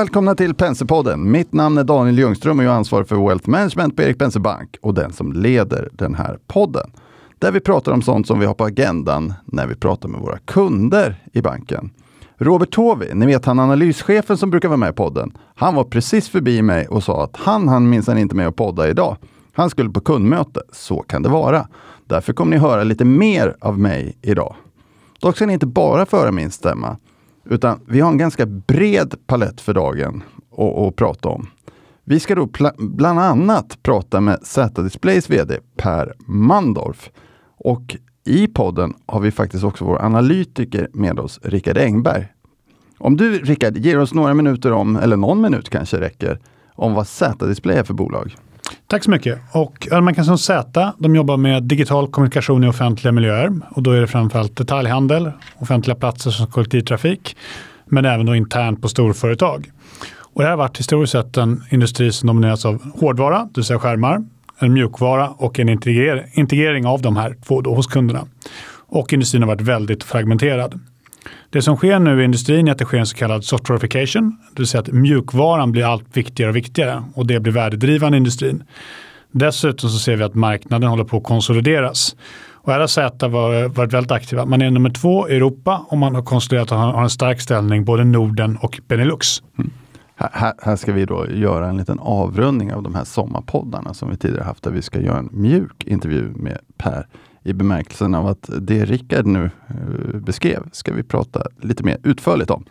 Välkomna till Penserpodden. Mitt namn är Daniel Ljungström och jag är ansvarig för Wealth Management på Erik Penser Bank och den som leder den här podden. Där vi pratar om sånt som vi har på agendan när vi pratar med våra kunder i banken. Robert Tovi, ni vet han analyschefen som brukar vara med i podden. Han var precis förbi mig och sa att han han minsann inte med att podda idag. Han skulle på kundmöte. Så kan det vara. Därför kommer ni höra lite mer av mig idag. Dock ska ni inte bara föra min stämma. Utan vi har en ganska bred palett för dagen att prata om. Vi ska då bland annat prata med Z-Displays VD Per Mandorf. Och i podden har vi faktiskt också vår analytiker med oss, Rickard Engberg. Om du, Rickard, ger oss några minuter om, eller någon minut kanske räcker, om vad Z-Display är för bolag. Tack så mycket. Och man kan Z, de jobbar med digital kommunikation i offentliga miljöer. Och då är det framförallt detaljhandel, offentliga platser som kollektivtrafik, men även då internt på storföretag. Och det här har varit historiskt sett en industri som domineras av hårdvara, det vill säga skärmar, en mjukvara och en integrering av de här två hos kunderna. Och industrin har varit väldigt fragmenterad. Det som sker nu i industrin är att det sker en så kallad softwareification, det vill säga att mjukvaran blir allt viktigare och viktigare och det blir värdedrivande i industrin. Dessutom så ser vi att marknaden håller på att konsolideras. Och här har Z varit väldigt aktiva. Man är nummer två i Europa och man har konsoliderat och har en stark ställning både Norden och Benelux. Mm. Här, här, ska vi då göra en liten avrundning av de här sommarpoddarna som vi tidigare haft där vi ska göra en mjuk intervju med Per i bemärkelsen av att det Rickard nu eh, beskrev ska vi prata lite mer utförligt om.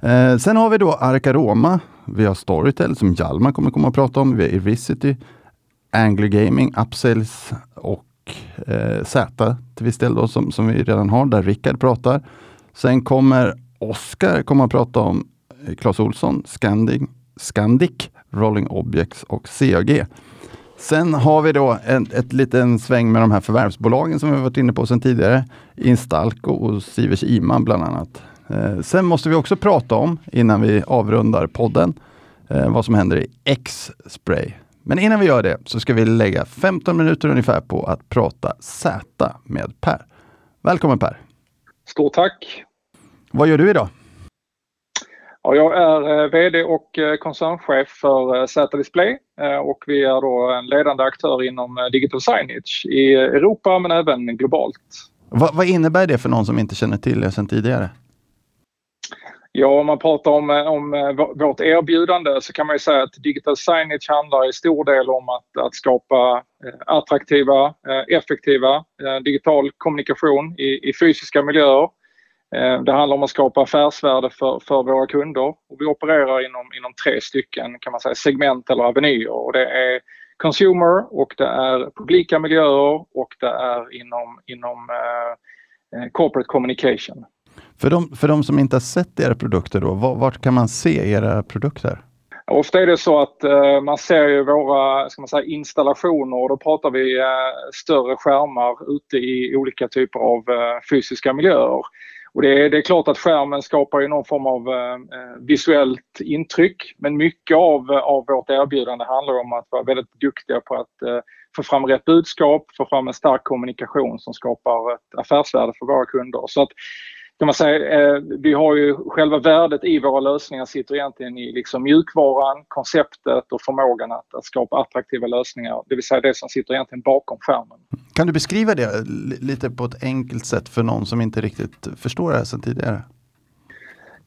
Eh, sen har vi då Arcaroma, vi har Storytel som Hjalmar kommer komma och prata om, vi har Irvisity, Angler Gaming, Upsales och eh, Z till viss del då, som, som vi redan har, där Rickard pratar. Sen kommer Oskar komma och prata om eh, Clas Olsson, Scandic, Scandic, Rolling Objects och CAG. Sen har vi då en ett liten sväng med de här förvärvsbolagen som vi varit inne på sedan tidigare. Instalco och Sivers Iman bland annat. Eh, sen måste vi också prata om, innan vi avrundar podden, eh, vad som händer i X-spray. Men innan vi gör det så ska vi lägga 15 minuter ungefär på att prata Z med Per. Välkommen Per! Stort tack! Vad gör du idag? Ja, jag är eh, VD och eh, koncernchef för eh, Z-Display och vi är då en ledande aktör inom digital signage i Europa men även globalt. Vad, vad innebär det för någon som inte känner till er sedan tidigare? Ja, om man pratar om, om vårt erbjudande så kan man ju säga att digital signage handlar i stor del om att, att skapa attraktiva, effektiva digital kommunikation i, i fysiska miljöer det handlar om att skapa affärsvärde för, för våra kunder och vi opererar inom, inom tre stycken kan man säga, segment eller avenyer. Och det är consumer och det är publika miljöer och det är inom, inom eh, eh corporate communication. För de, för de som inte har sett era produkter, då, vart kan man se era produkter? Ofta är det så att eh, man ser ju våra ska man säga, installationer och då pratar vi eh, större skärmar ute i olika typer av eh, fysiska miljöer. Och det, är, det är klart att skärmen skapar ju någon form av eh, eh visuellt intryck men mycket av, eh, av vårt erbjudande handlar om att vara väldigt duktiga på att eh, få fram rätt budskap, få fram en stark kommunikation som skapar ett affärsvärde för våra kunder. Så att kan man säga, eh, vi har ju själva värdet i våra lösningar sitter egentligen i liksom mjukvaran, konceptet och förmågan att, att skapa attraktiva lösningar. Det vill säga det som sitter egentligen bakom skärmen. Kan du beskriva det lite på ett enkelt sätt för någon som inte riktigt förstår det här sedan tidigare?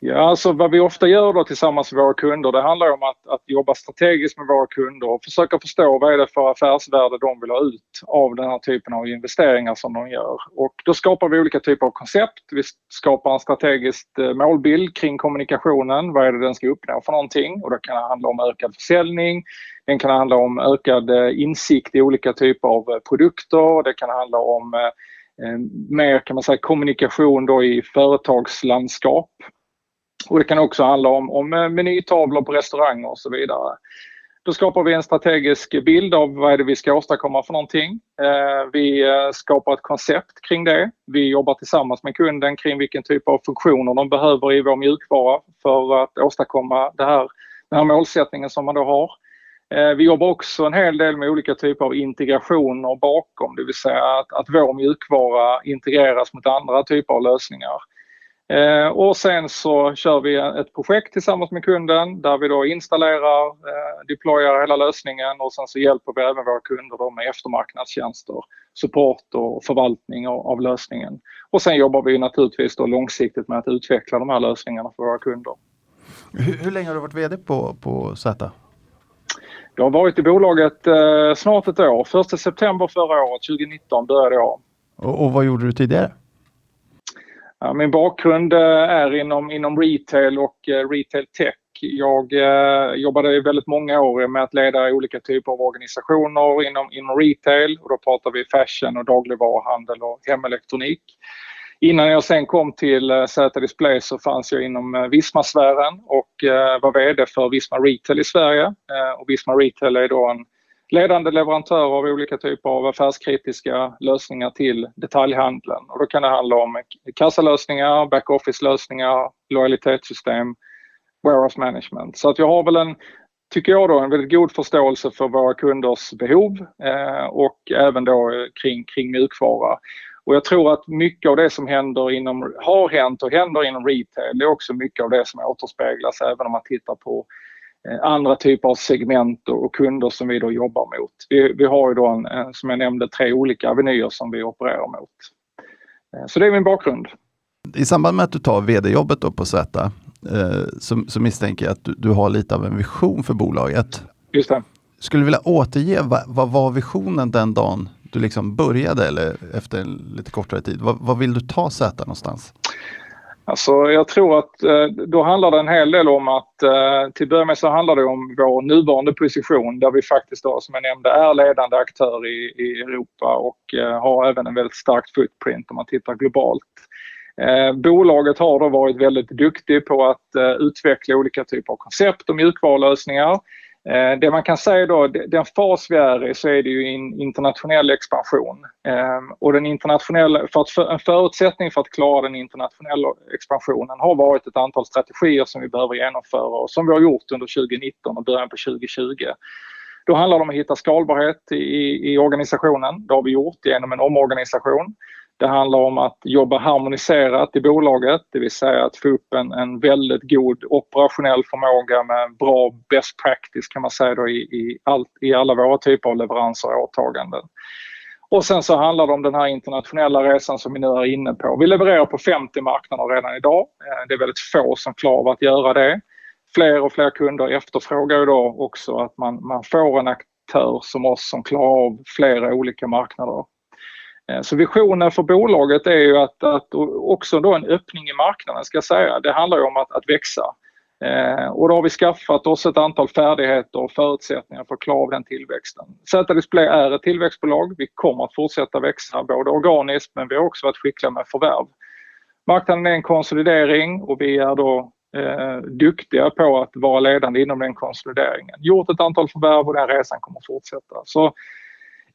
Ja, alltså vad vi ofta gör då tillsammans med våra kunder det handlar om att, att jobba strategiskt med våra kunder och försöka förstå vad är det för affärsvärde de vill ha ut av den här typen av investeringar som de gör. Och då skapar vi olika typer av koncept. Vi skapar en strategisk eh, målbild kring kommunikationen. Vad är det den ska uppnå för någonting? Och då kan det handla om ökad försäljning. Det kan handla om ökad eh, insikt i olika typer av eh, produkter. Det kan handla om mer kan man säga kommunikation då i företagslandskap. Och det kan också handla om, om eh, menytavlor på restauranger och så vidare. Då skapar vi en strategisk bild av vad är det vi ska åstadkomma för någonting. Eh, vi eh, skapar ett koncept kring det. Vi jobbar tillsammans med kunden kring vilken typ av funktioner de behöver i vår mjukvara för att åstadkomma det här, den här målsättningen som man då har. Vi jobbar också en hel del med olika typer av integrationer bakom, det vill säga att, att vår mjukvara integreras mot andra typer av lösningar. Eh, och sen så kör vi ett projekt tillsammans med kunden där vi då installerar, eh, deployar hela lösningen och sen så hjälper vi även våra kunder då med eftermarknadstjänster, support och förvaltning av, lösningen. Och sen jobbar vi naturligtvis då långsiktigt med att utveckla de här lösningarna för våra kunder. Hur, hur länge har du varit VD på, på Z? Jag har varit i bolaget eh, snart ett år. 1 september förra året, 2019, började jag. Och, och vad gjorde du tidigare? Ja, min bakgrund eh, är inom, inom retail och eh, retail tech. Jag eh, jobbade i väldigt många år med att leda olika typer av organisationer inom, inom retail och då pratar vi fashion och dagligvaruhandel och hemelektronik. Innan jag sen kom till eh, Z Display så fanns jag inom eh, Visma-sfären och eh, var VD för Visma Retail i Sverige. Eh, och Visma Retail är då en ledande leverantörer av olika typer av affärskritiska lösningar till detaljhandeln. Och då kan det handla om kassalösningar, backoffice-lösningar, lojalitetssystem, warehouse management. Så att jag har väl en, tycker jag då, en väldigt god förståelse för våra kunders behov eh, och även då eh, kring, kring mjukvara. Och jag tror att mycket av det som händer inom, har hänt och händer inom retail, det är också mycket av det som återspeglas även om man tittar på andra typer av segment och kunder som vi då jobbar mot. Vi, vi har ju då, en, som jag nämnde, tre olika avenyer som vi opererar mot. Eh, så det är min bakgrund. I samband med att du tar vd-jobbet på Z eh, så, så, misstänker jag att du, du, har lite av en vision för bolaget. Just det. Skulle du vilja återge vad, vad var visionen den dagen du liksom började eller efter en lite kortare tid? Vad, vad vill du ta Z någonstans? Alltså, jag tror att eh, då handlar det en hel del om att eh, till att börja med så handlar det om vår nuvarande position där vi faktiskt då, som jag nämnde är ledande aktör i, i Europa och eh, har även en väldigt stark footprint om man tittar globalt. Eh, bolaget har då varit väldigt duktig på att eh, utveckla olika typer av koncept och mjukvarulösningar Eh, det man kan säga då, den fas vi är i så är det ju en internationell expansion. Ehm, och den internationella, för att, en förutsättning för att klara den internationella expansionen har varit ett antal strategier som vi behöver genomföra och som vi har gjort under 2019 och början på 2020. Då handlar det om att hitta skalbarhet i, i organisationen. Det har vi gjort genom en omorganisation. Det handlar om att jobba harmoniserat i bolaget, det vill säga att få upp en, en väldigt god operationell förmåga med bra best practice kan man säga då i, i, all, i alla våra typer av leveranser och åtaganden. Och sen så handlar det om den här internationella resan som vi nu är inne på. Vi levererar på 50 marknader redan idag. Eh, det är väldigt få som klarar av att göra det. Fler och fler kunder efterfrågar ju då också att man, man får en aktör som oss som klarar av flera olika marknader. Eh, så visionen för bolaget är ju att, att också då en öppning i marknaden ska jag säga. Det handlar ju om att, att växa. Eh, och då har vi skaffat oss ett antal färdigheter och förutsättningar för att klara av den tillväxten. Z-Display är ett tillväxtbolag. Vi kommer att fortsätta växa både organiskt men vi har också varit skickliga med förvärv. Marknaden är en konsolidering och vi är då eh, duktiga på att vara ledande inom den konsolideringen. Gjort ett antal förvärv och den resan kommer att fortsätta. Så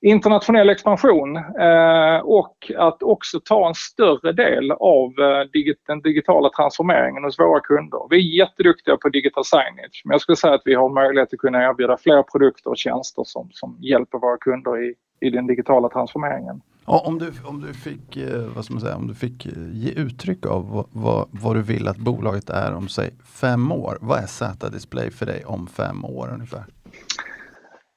internationell expansion eh, och att också ta en större del av eh, den digitala transformeringen hos våra kunder. Vi är jätteduktiga på digital signage men jag skulle säga att vi har möjlighet att kunna erbjuda fler produkter och tjänster som, som hjälper våra kunder i, i den digitala transformeringen. om, du, om, du fick, eh, vad ska man säga, om du fick eh, ge uttryck av vad, vad, vad du vill att bolaget är om säg fem år. Vad är Z-Display för dig om fem år ungefär?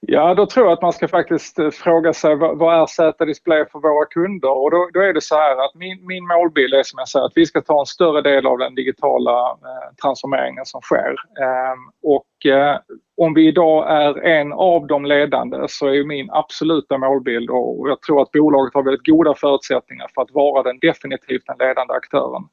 Ja, då tror jag att man ska faktiskt eh, fråga sig vad, vad är Z-display för våra kunder? Och då, då, är det så här att min, min målbild är som jag säger att vi ska ta en större del av den digitala eh, transformeringen som sker. Eh, och eh, om vi idag är en av de ledande så är min absoluta målbild och jag tror att bolaget har väldigt goda förutsättningar för att vara den definitivt den ledande aktören.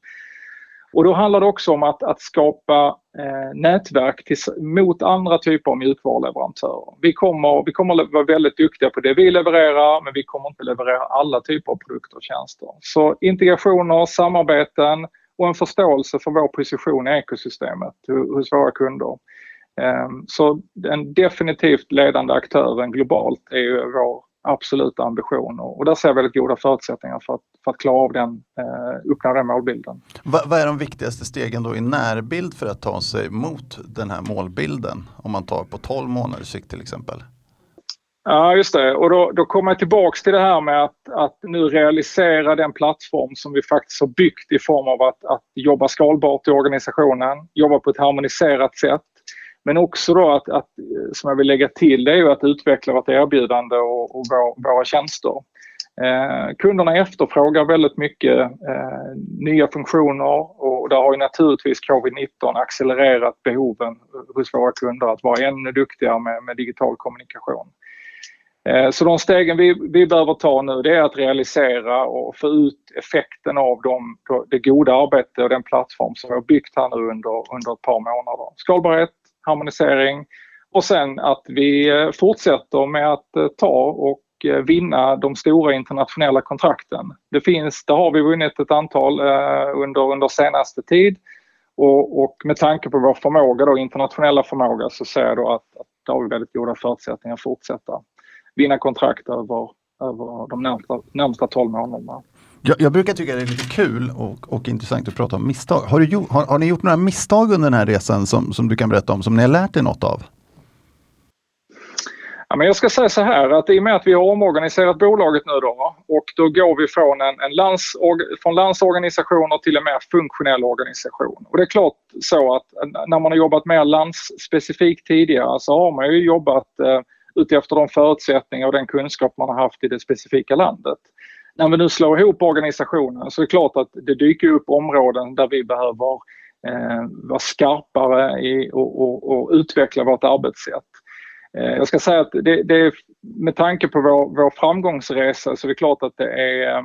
Och då handlar det också om att, att skapa eh, nätverk till, mot andra typer av mjukvaruleverantörer. Vi kommer, vi kommer att vara väldigt duktiga på det vi levererar men vi kommer inte leverera alla typer av produkter och tjänster. Så integrationer, samarbeten och en förståelse för vår position i ekosystemet hos våra kunder. Ehm, så den definitivt ledande aktören globalt är ju vår absoluta ambition och, där ser jag väldigt goda förutsättningar för att, för att klara av den, eh, uppnå den målbilden. Va, vad är de viktigaste stegen då i närbild för att ta sig mot den här målbilden? Om man tar på 12 månaders sikt till exempel? Ja, just det. Och då, då kommer jag tillbaks till det här med att, att nu realisera den plattform som vi faktiskt har byggt i form av att, att jobba skalbart i organisationen, jobba på ett harmoniserat sätt. Men också då att, att som jag vill lägga till, det är ju att utveckla vårt erbjudande och, och vår, våra tjänster. Eh, kunderna efterfrågar väldigt mycket eh, nya funktioner och där har ju naturligtvis covid-19 accelererat behoven hos våra kunder att vara ännu duktigare med, med digital kommunikation. Eh, så de stegen vi, vi behöver ta nu det är att realisera och få ut effekten av de, det goda arbete och den plattform som vi har byggt här nu under, under ett par månader. Skalbarhet, harmonisering och sen att vi eh, fortsätter med att eh, ta och eh, vinna de stora internationella kontrakten. Det finns, där har vi vunnit ett antal under, under senaste tid och, och med tanke på vår förmåga då, internationella förmåga så ser jag då att, att där har vi väldigt goda förutsättningar att fortsätta vinna kontrakt över, över de närmsta, närmsta 12 månaderna. Jag, jag, brukar tycka det är lite kul och, och intressant att prata om misstag. Har, du, har, har, ni gjort några misstag under den här resan som, som du kan berätta om, som ni har lärt er något av? Ja, men jag ska säga så här att i och med att vi har omorganiserat bolaget nu då och då går vi från en, en lands, från landsorganisationer till en mer funktionell organisation. Och det är klart så att eh, när man har jobbat mer landsspecifikt tidigare så har man ju jobbat eh, utefter de förutsättningar och den kunskap man har haft i det specifika landet. När vi nu slår ihop organisationen så är det klart att det dyker upp områden där vi behöver eh, vara skarpare i, och, och, och, utveckla vårt arbetssätt. Eh, jag ska säga att det, det är, med tanke på vår, vår framgångsresa så är det klart att det är eh,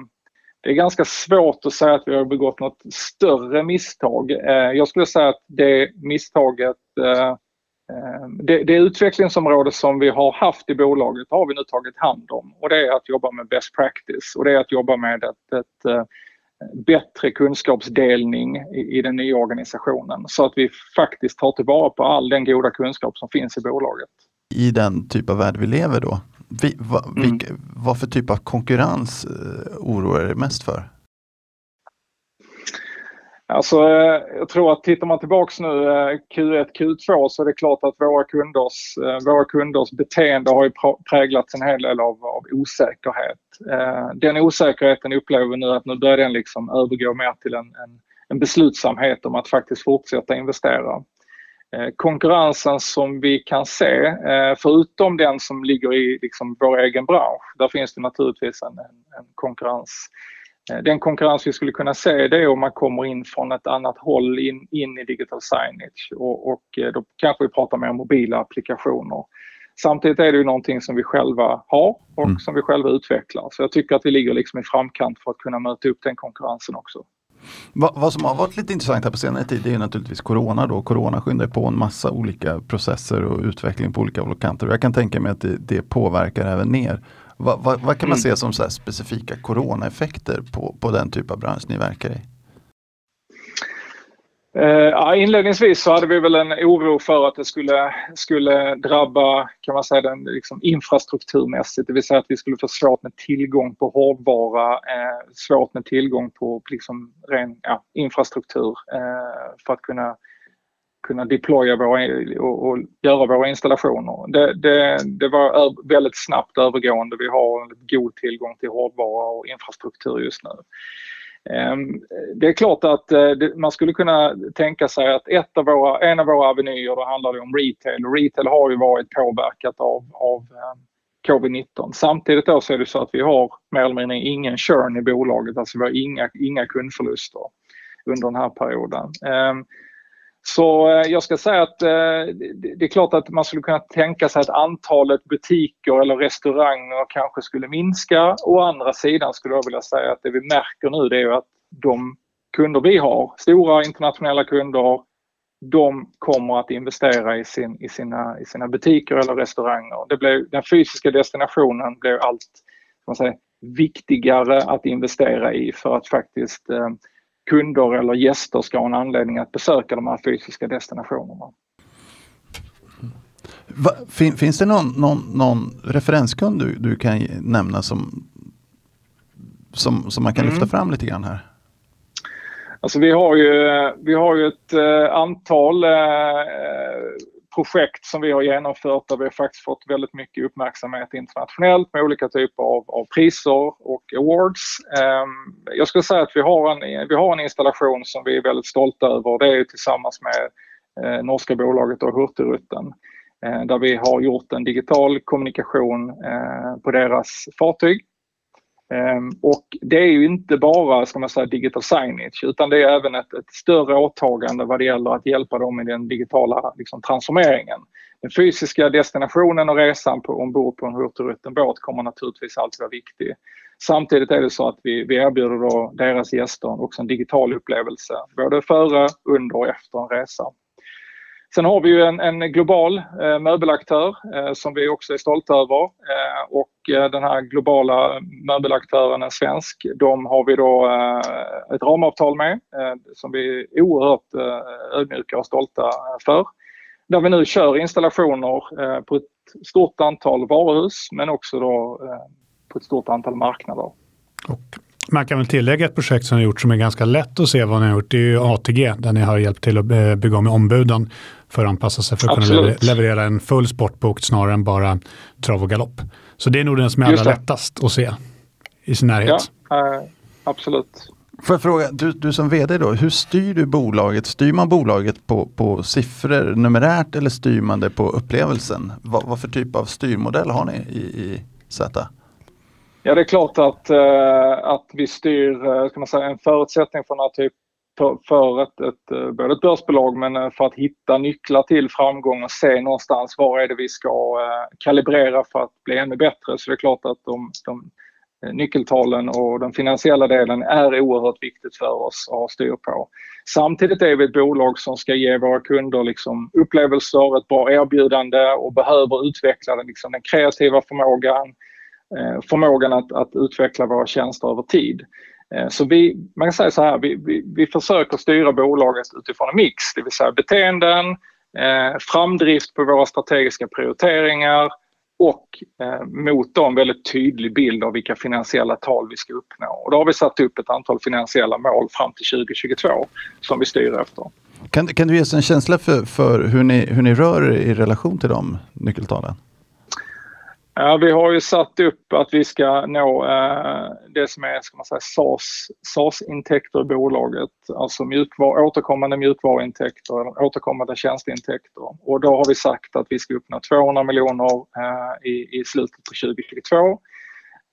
det är ganska svårt att säga att vi har begått något större misstag. Eh, jag skulle säga att det misstaget eh, det, det utvecklingsområde som vi har haft i bolaget har vi nu tagit hand om och det är att jobba med best practice och det är att jobba med ett, ett eh, bättre kunskapsdelning i, i den nya organisationen så att vi faktiskt tar tillvara på all den goda kunskap som finns i bolaget. I den typ av värld vi lever då, vi, va, mm. vilka, vad för typ av konkurrens eh, oroar er mest för? Alltså, eh, jag tror att tittar man tillbaks nu eh, Q1, Q2 så är det klart att våra kunders, eh, våra kunders beteende har ju präglats en hel del av, av osäkerhet. Den osäkerheten upplever vi nu att nu börjar den liksom övergå mer till en, en, en beslutsamhet om att faktiskt fortsätta investera. Konkurrensen som vi kan se, förutom den som ligger i liksom vår egen bransch, där finns det naturligtvis en, en konkurrens den konkurrens vi skulle kunna se det är om man kommer in från ett annat håll in, in i digital signage och, och eh, då kanske vi pratar mer om mobila applikationer. Samtidigt är det ju någonting som vi själva har och mm. som vi själva utvecklar. Så jag tycker att vi ligger liksom i framkant för att kunna möta upp den konkurrensen också. Vad, vad som har varit lite intressant här på senare tid är naturligtvis Corona. Då. Corona skyndar på en massa olika processer och utveckling på olika kanter. Jag kan tänka mig att det, det påverkar även er. Vad, vad, vad kan man mm. se som så specifika coronaeffekter på, på den typ av bransch ni verkar i? Uh, inledningsvis så hade vi väl en oro för att det skulle, skulle drabba kan man säga, den liksom infrastrukturmässigt, det vill säga att vi skulle få svårt med tillgång på hårdvara, uh, svårt med tillgång på liksom ren ja, infrastruktur uh, för att kunna kunna deploya våra, och, och göra våra installationer. Det, det, det var väldigt snabbt övergående. Vi har god tillgång till hårdvara och infrastruktur just nu. Ehm, det är klart att eh, man skulle kunna tänka sig att ett av våra, en av våra avenyer då handlar det om retail och retail har ju varit påverkat av, av eh, covid-19. Samtidigt då så är det så att vi har mer eller mindre ingen churn i bolaget, alltså vi har inga, inga kundförluster under den här perioden. Ehm, så eh, jag ska säga att eh, det är klart att man skulle kunna tänka sig att antalet butiker eller restauranger kanske skulle minska. Å andra sidan skulle jag vilja säga att det vi märker nu det är att de kunder vi har, stora internationella kunder, de kommer att investera i, sin, i, sina, i sina butiker eller restauranger. Det blev, den fysiska destinationen blir allt man säger, viktigare att investera i för att faktiskt eh, kunder eller gäster ska ha en anledning att besöka de här fysiska destinationerna. Va, fin, finns det någon, någon, någon referenskund du, du, kan nämna som, som, som man kan mm. lyfta fram lite grann här? Alltså vi har ju, vi har ju ett äh, antal äh, projekt som vi har genomfört där vi har faktiskt fått väldigt mycket uppmärksamhet internationellt med olika typer av, av priser och awards. Ehm, jag skulle säga att vi har, en, vi har en installation som vi är väldigt stolta över. Det är tillsammans med eh, norska bolaget och Hurtigruten eh, där vi har gjort en digital kommunikation eh, på deras fartyg Ehm, och det är ju inte bara ska man säga, digital signage utan det är även ett, ett större åtagande vad det gäller att hjälpa dem i den digitala liksom, transformeringen. Den fysiska destinationen och resan på, ombord på en Hurtigruten-båt kommer naturligtvis alltid vara viktig. Samtidigt är det så att vi, vi erbjuder då deras gäster också en digital upplevelse både före, under och efter en resa. Sen har vi ju en, en global eh, möbelaktör eh, som vi också är stolta över eh, och eh, den här globala möbelaktören är svensk. De har vi då eh, ett ramavtal med eh, som vi är oerhört eh, ödmjuka och stolta eh, för. Där vi nu kör installationer eh, på ett stort antal varuhus men också då på ett stort antal marknader. Och man kan väl tillägga ett projekt som ni har gjort som är ganska lätt att se vad ni har gjort. Det är ju ATG där ni har hjälpt till att bygga om ombuden för att anpassa sig för att Absolut. kunna leverera en full sportbok snarare än bara trav och galopp. Så det är nog den som är allra lättast att se i sin närhet. Ja, äh, absolut. Får jag fråga, du, du som vd då, hur styr du bolaget? Styr man bolaget på, på siffror numerärt eller styr man det på upplevelsen? Vad, vad för typ av styrmodell har ni i, i Z? Ja, det är klart att, eh, att vi styr, eh, ska man säga, en förutsättning för den här typ för ett, ett, eh, både ett börsbolag men eh, för att hitta nycklar till framgång och se någonstans var är det vi ska eh, kalibrera för att bli ännu bättre. Så det är klart att de, de nyckeltalen och den finansiella delen är oerhört viktigt för oss att ha styr på. Samtidigt är vi ett bolag som ska ge våra kunder liksom upplevelser, ett bra erbjudande och behöver utveckla den, liksom den kreativa förmågan, förmågan att, att utveckla våra tjänster över tid. Eh, så vi, man kan säga så här, vi, vi, vi försöker styra bolaget utifrån en mix, det vill säga beteenden, eh, framdrift på våra strategiska prioriteringar och eh, mot dem väldigt tydlig bild av vilka finansiella tal vi ska uppnå. Och då har vi satt upp ett antal finansiella mål fram till 2022 som vi styr efter. Kan, kan du ge oss en känsla för, för hur, ni, hur ni rör er i relation till de nyckeltalen? Ja, vi har ju satt upp att vi ska nå eh, det som är ska man säga, SAS, SAS-intäkter i bolaget, alltså mjukvar, återkommande mjukvaruintäkter eller återkommande tjänsteintäkter. Och då har vi sagt att vi ska uppnå 200 miljoner eh, i, i slutet på 2022.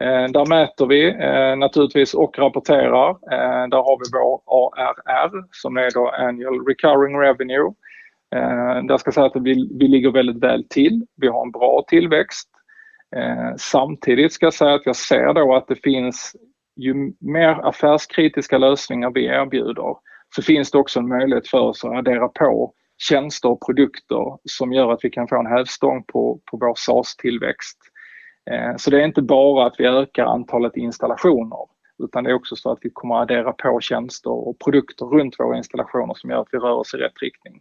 Eh, där mäter vi eh, naturligtvis och rapporterar. Eh, där har vi vår ARR som är då Annual Recurring Revenue. Eh, där ska jag säga att vi, vi ligger väldigt väl till. Vi har en bra tillväxt. Eh, samtidigt ska jag säga att jag ser då att det finns ju mer affärskritiska lösningar vi erbjuder så finns det också en möjlighet för oss att addera på tjänster och produkter som gör att vi kan få en hävstång på, på vår SaaS-tillväxt. Eh, så det är inte bara att vi ökar antalet installationer utan det är också så att vi kommer att addera på tjänster och produkter runt våra installationer som gör att vi rör oss i rätt riktning.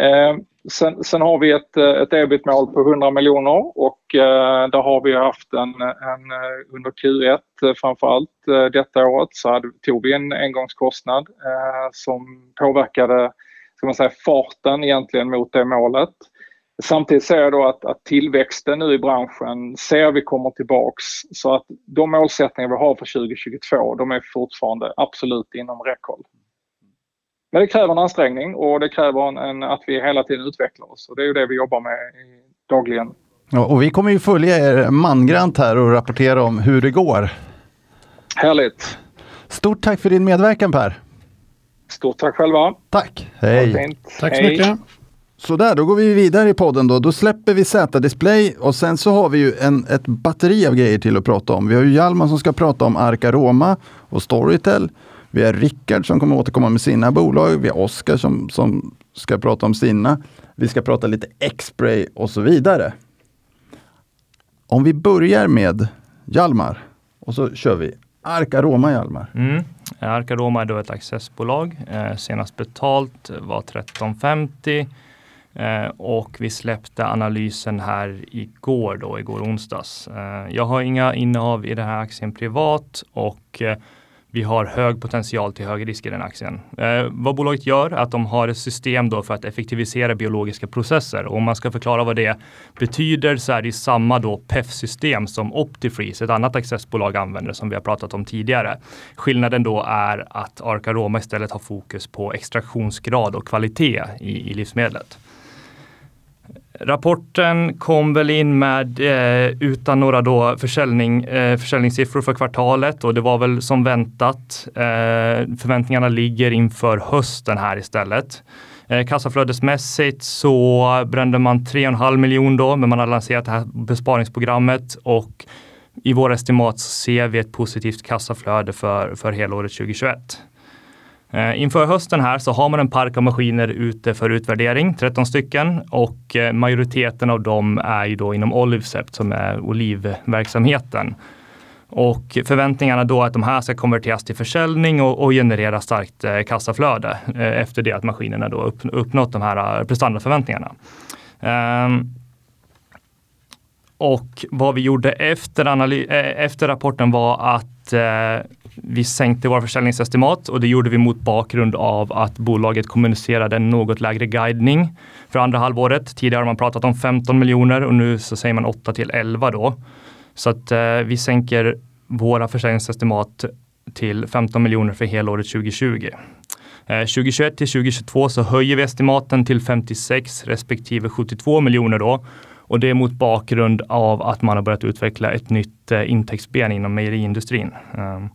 Eh, sen, sen, har vi ett, eh, ett ebit-mål på 100 miljoner och eh, där har vi haft en, en eh, under Q1 eh, framförallt eh, detta året så hade, tog vi en engångskostnad eh, som påverkade ska man säga, farten egentligen mot det målet. Samtidigt ser jag då att, att tillväxten nu i branschen ser vi kommer tillbaks så att de målsättningar vi har för 2022 de är fortfarande absolut inom räckhåll. Men det kräver en ansträngning och det kräver en, en, att vi hela tiden utvecklar oss och det är ju det vi jobbar med dagligen. Ja, och vi kommer ju följa er mangrant här och rapportera om hur det går. Härligt! Stort tack för din medverkan Per! Stort tack själva! Tack! Hej! Tack så mycket! Sådär, då går vi vidare i podden då. Då släpper vi Z-display och sen så har vi ju en, ett batteri av grejer till att prata om. Vi har ju Hjalmar som ska prata om Arca Roma och Storytel. Vi har Rickard som kommer återkomma med sina bolag. Vi har Oskar som, som ska prata om sina. Vi ska prata lite X-spray och så vidare. Om vi börjar med Hjalmar och så kör vi Arca Roma Hjalmar. Mm. Arca Roma är då ett accessbolag. Eh, senast betalt var 1350 eh, och vi släppte analysen här igår då, igår onsdags. Eh, jag har inga innehav i den här aktien privat och eh, vi har hög potential till hög risk i den aktien. Eh, vad bolaget gör är att de har ett system då för att effektivisera biologiska processer. Och om man ska förklara vad det betyder så är det samma då PEF-system som Optifreeze, ett annat accessbolag använder som vi har pratat om tidigare. Skillnaden då är att Arcaroma istället har fokus på extraktionsgrad och kvalitet i, i livsmedlet. Rapporten kom väl in med eh, utan några då försäljning, eh, försäljningssiffror för kvartalet och det var väl som väntat. Eh, förväntningarna ligger inför hösten här istället. Eh, kassaflödesmässigt så brände man 3,5 miljoner då, men man har lanserat det här besparingsprogrammet och i våra estimat ser vi ett positivt kassaflöde för, för helåret 2021. Eh, inför hösten här så har man en park av maskiner ute för utvärdering, 13 stycken och eh, majoriteten av dem är ju då inom Olivcept som är olivverksamheten. Och förväntningarna då att de här ska konverteras till försäljning och, och generera starkt eh, kassaflöde efter det att maskinerna då upp, uppnått de här prestandaförväntningarna. Um, och vad vi gjorde efter, efter rapporten var att eh, vi sänkte våra försäljningsestimat och det gjorde vi mot bakgrund av att bolaget kommunicerade en något lägre guidning för andra halvåret. Tidigare har man pratat om 15 miljoner och nu så säger man 8 till 11 då. Så att eh, vi sänker våra försäljningsestimat till 15 miljoner för helåret 2020. Eh, 2021 till 2022 så höjer vi estimaten till 56 respektive 72 miljoner då. Och det är mot bakgrund av att man har börjat utveckla ett nytt eh, intäktsben inom mejeriindustrin. Ehm,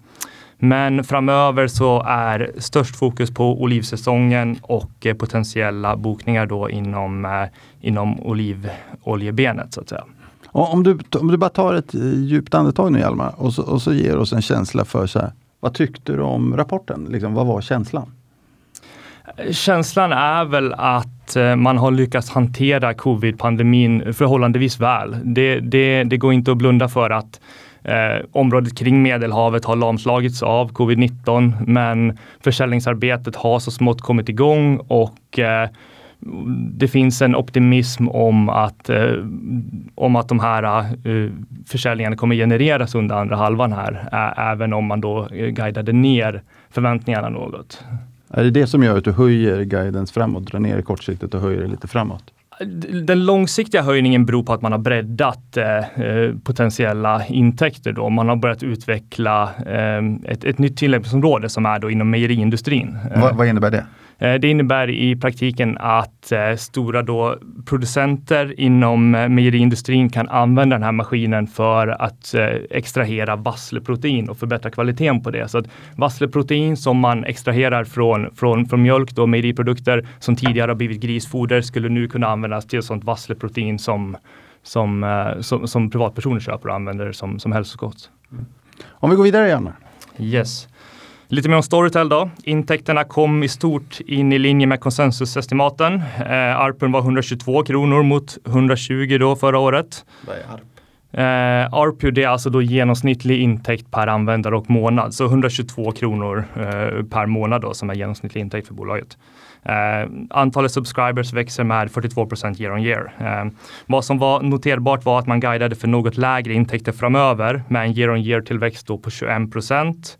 men framöver så är störst fokus på olivsäsongen och eh, potentiella bokningar då inom, eh, inom olivoljebenet så att säga. Om du, om du bara tar ett djupt andetag nu Hjalmar och så, och så ger oss en känsla för så här, vad tyckte du om rapporten? Liksom, vad var känslan? Känslan är väl att eh, man har lyckats hantera covid-pandemin förhållandevis väl. Det, det, det går inte att blunda för att Eh, området kring Medelhavet har lamslagits av covid-19 men försäljningsarbetet har så smått kommit igång och eh, det finns en optimism om att, eh, om att de här eh, försäljningarna kommer genereras under andra halvan här, även om man då eh, guidade ner förväntningarna något. Är det det som gör att du höjer guidens framåt, drar ner kortsiktigt och höjer det lite framåt? den långsiktiga höjningen beror på att man har breddat eh, eh, potentiella intäkter. Då. Man har börjat utveckla eh, ett, ett nytt tillämpningsområde som är då inom mejeriindustrin. Vad, vad innebär det? Eh, det innebär i praktiken att eh, stora då producenter inom eh, mejeriindustrin kan använda den här maskinen för att extrahera vassleprotein och förbättra kvaliteten på det. Så att vassleprotein som man extraherar från, från, från mjölk, då mejeriprodukter som tidigare har blivit grisfoder skulle nu kunna användas till sånt vassleprotein som, som, som, som privatpersoner köper och använder som, som hälsokost. Om vi går vidare Janne. Yes. Lite mer om Storytel då. Intäkterna kom i stort in i linje med konsensusestimaten. Eh, ARPun var 122 kronor mot 120 då förra året. Vad är ARP? Eh, ARPU det är alltså då genomsnittlig intäkt per användare och månad. Så 122 kronor eh, per månad då som är genomsnittlig intäkt för bolaget. Eh, antalet subscribers växer med 42 procent year on year. Eh, vad som var noterbart var att man guidade för något lägre intäkter framöver med en year on year tillväxt då på 21 procent.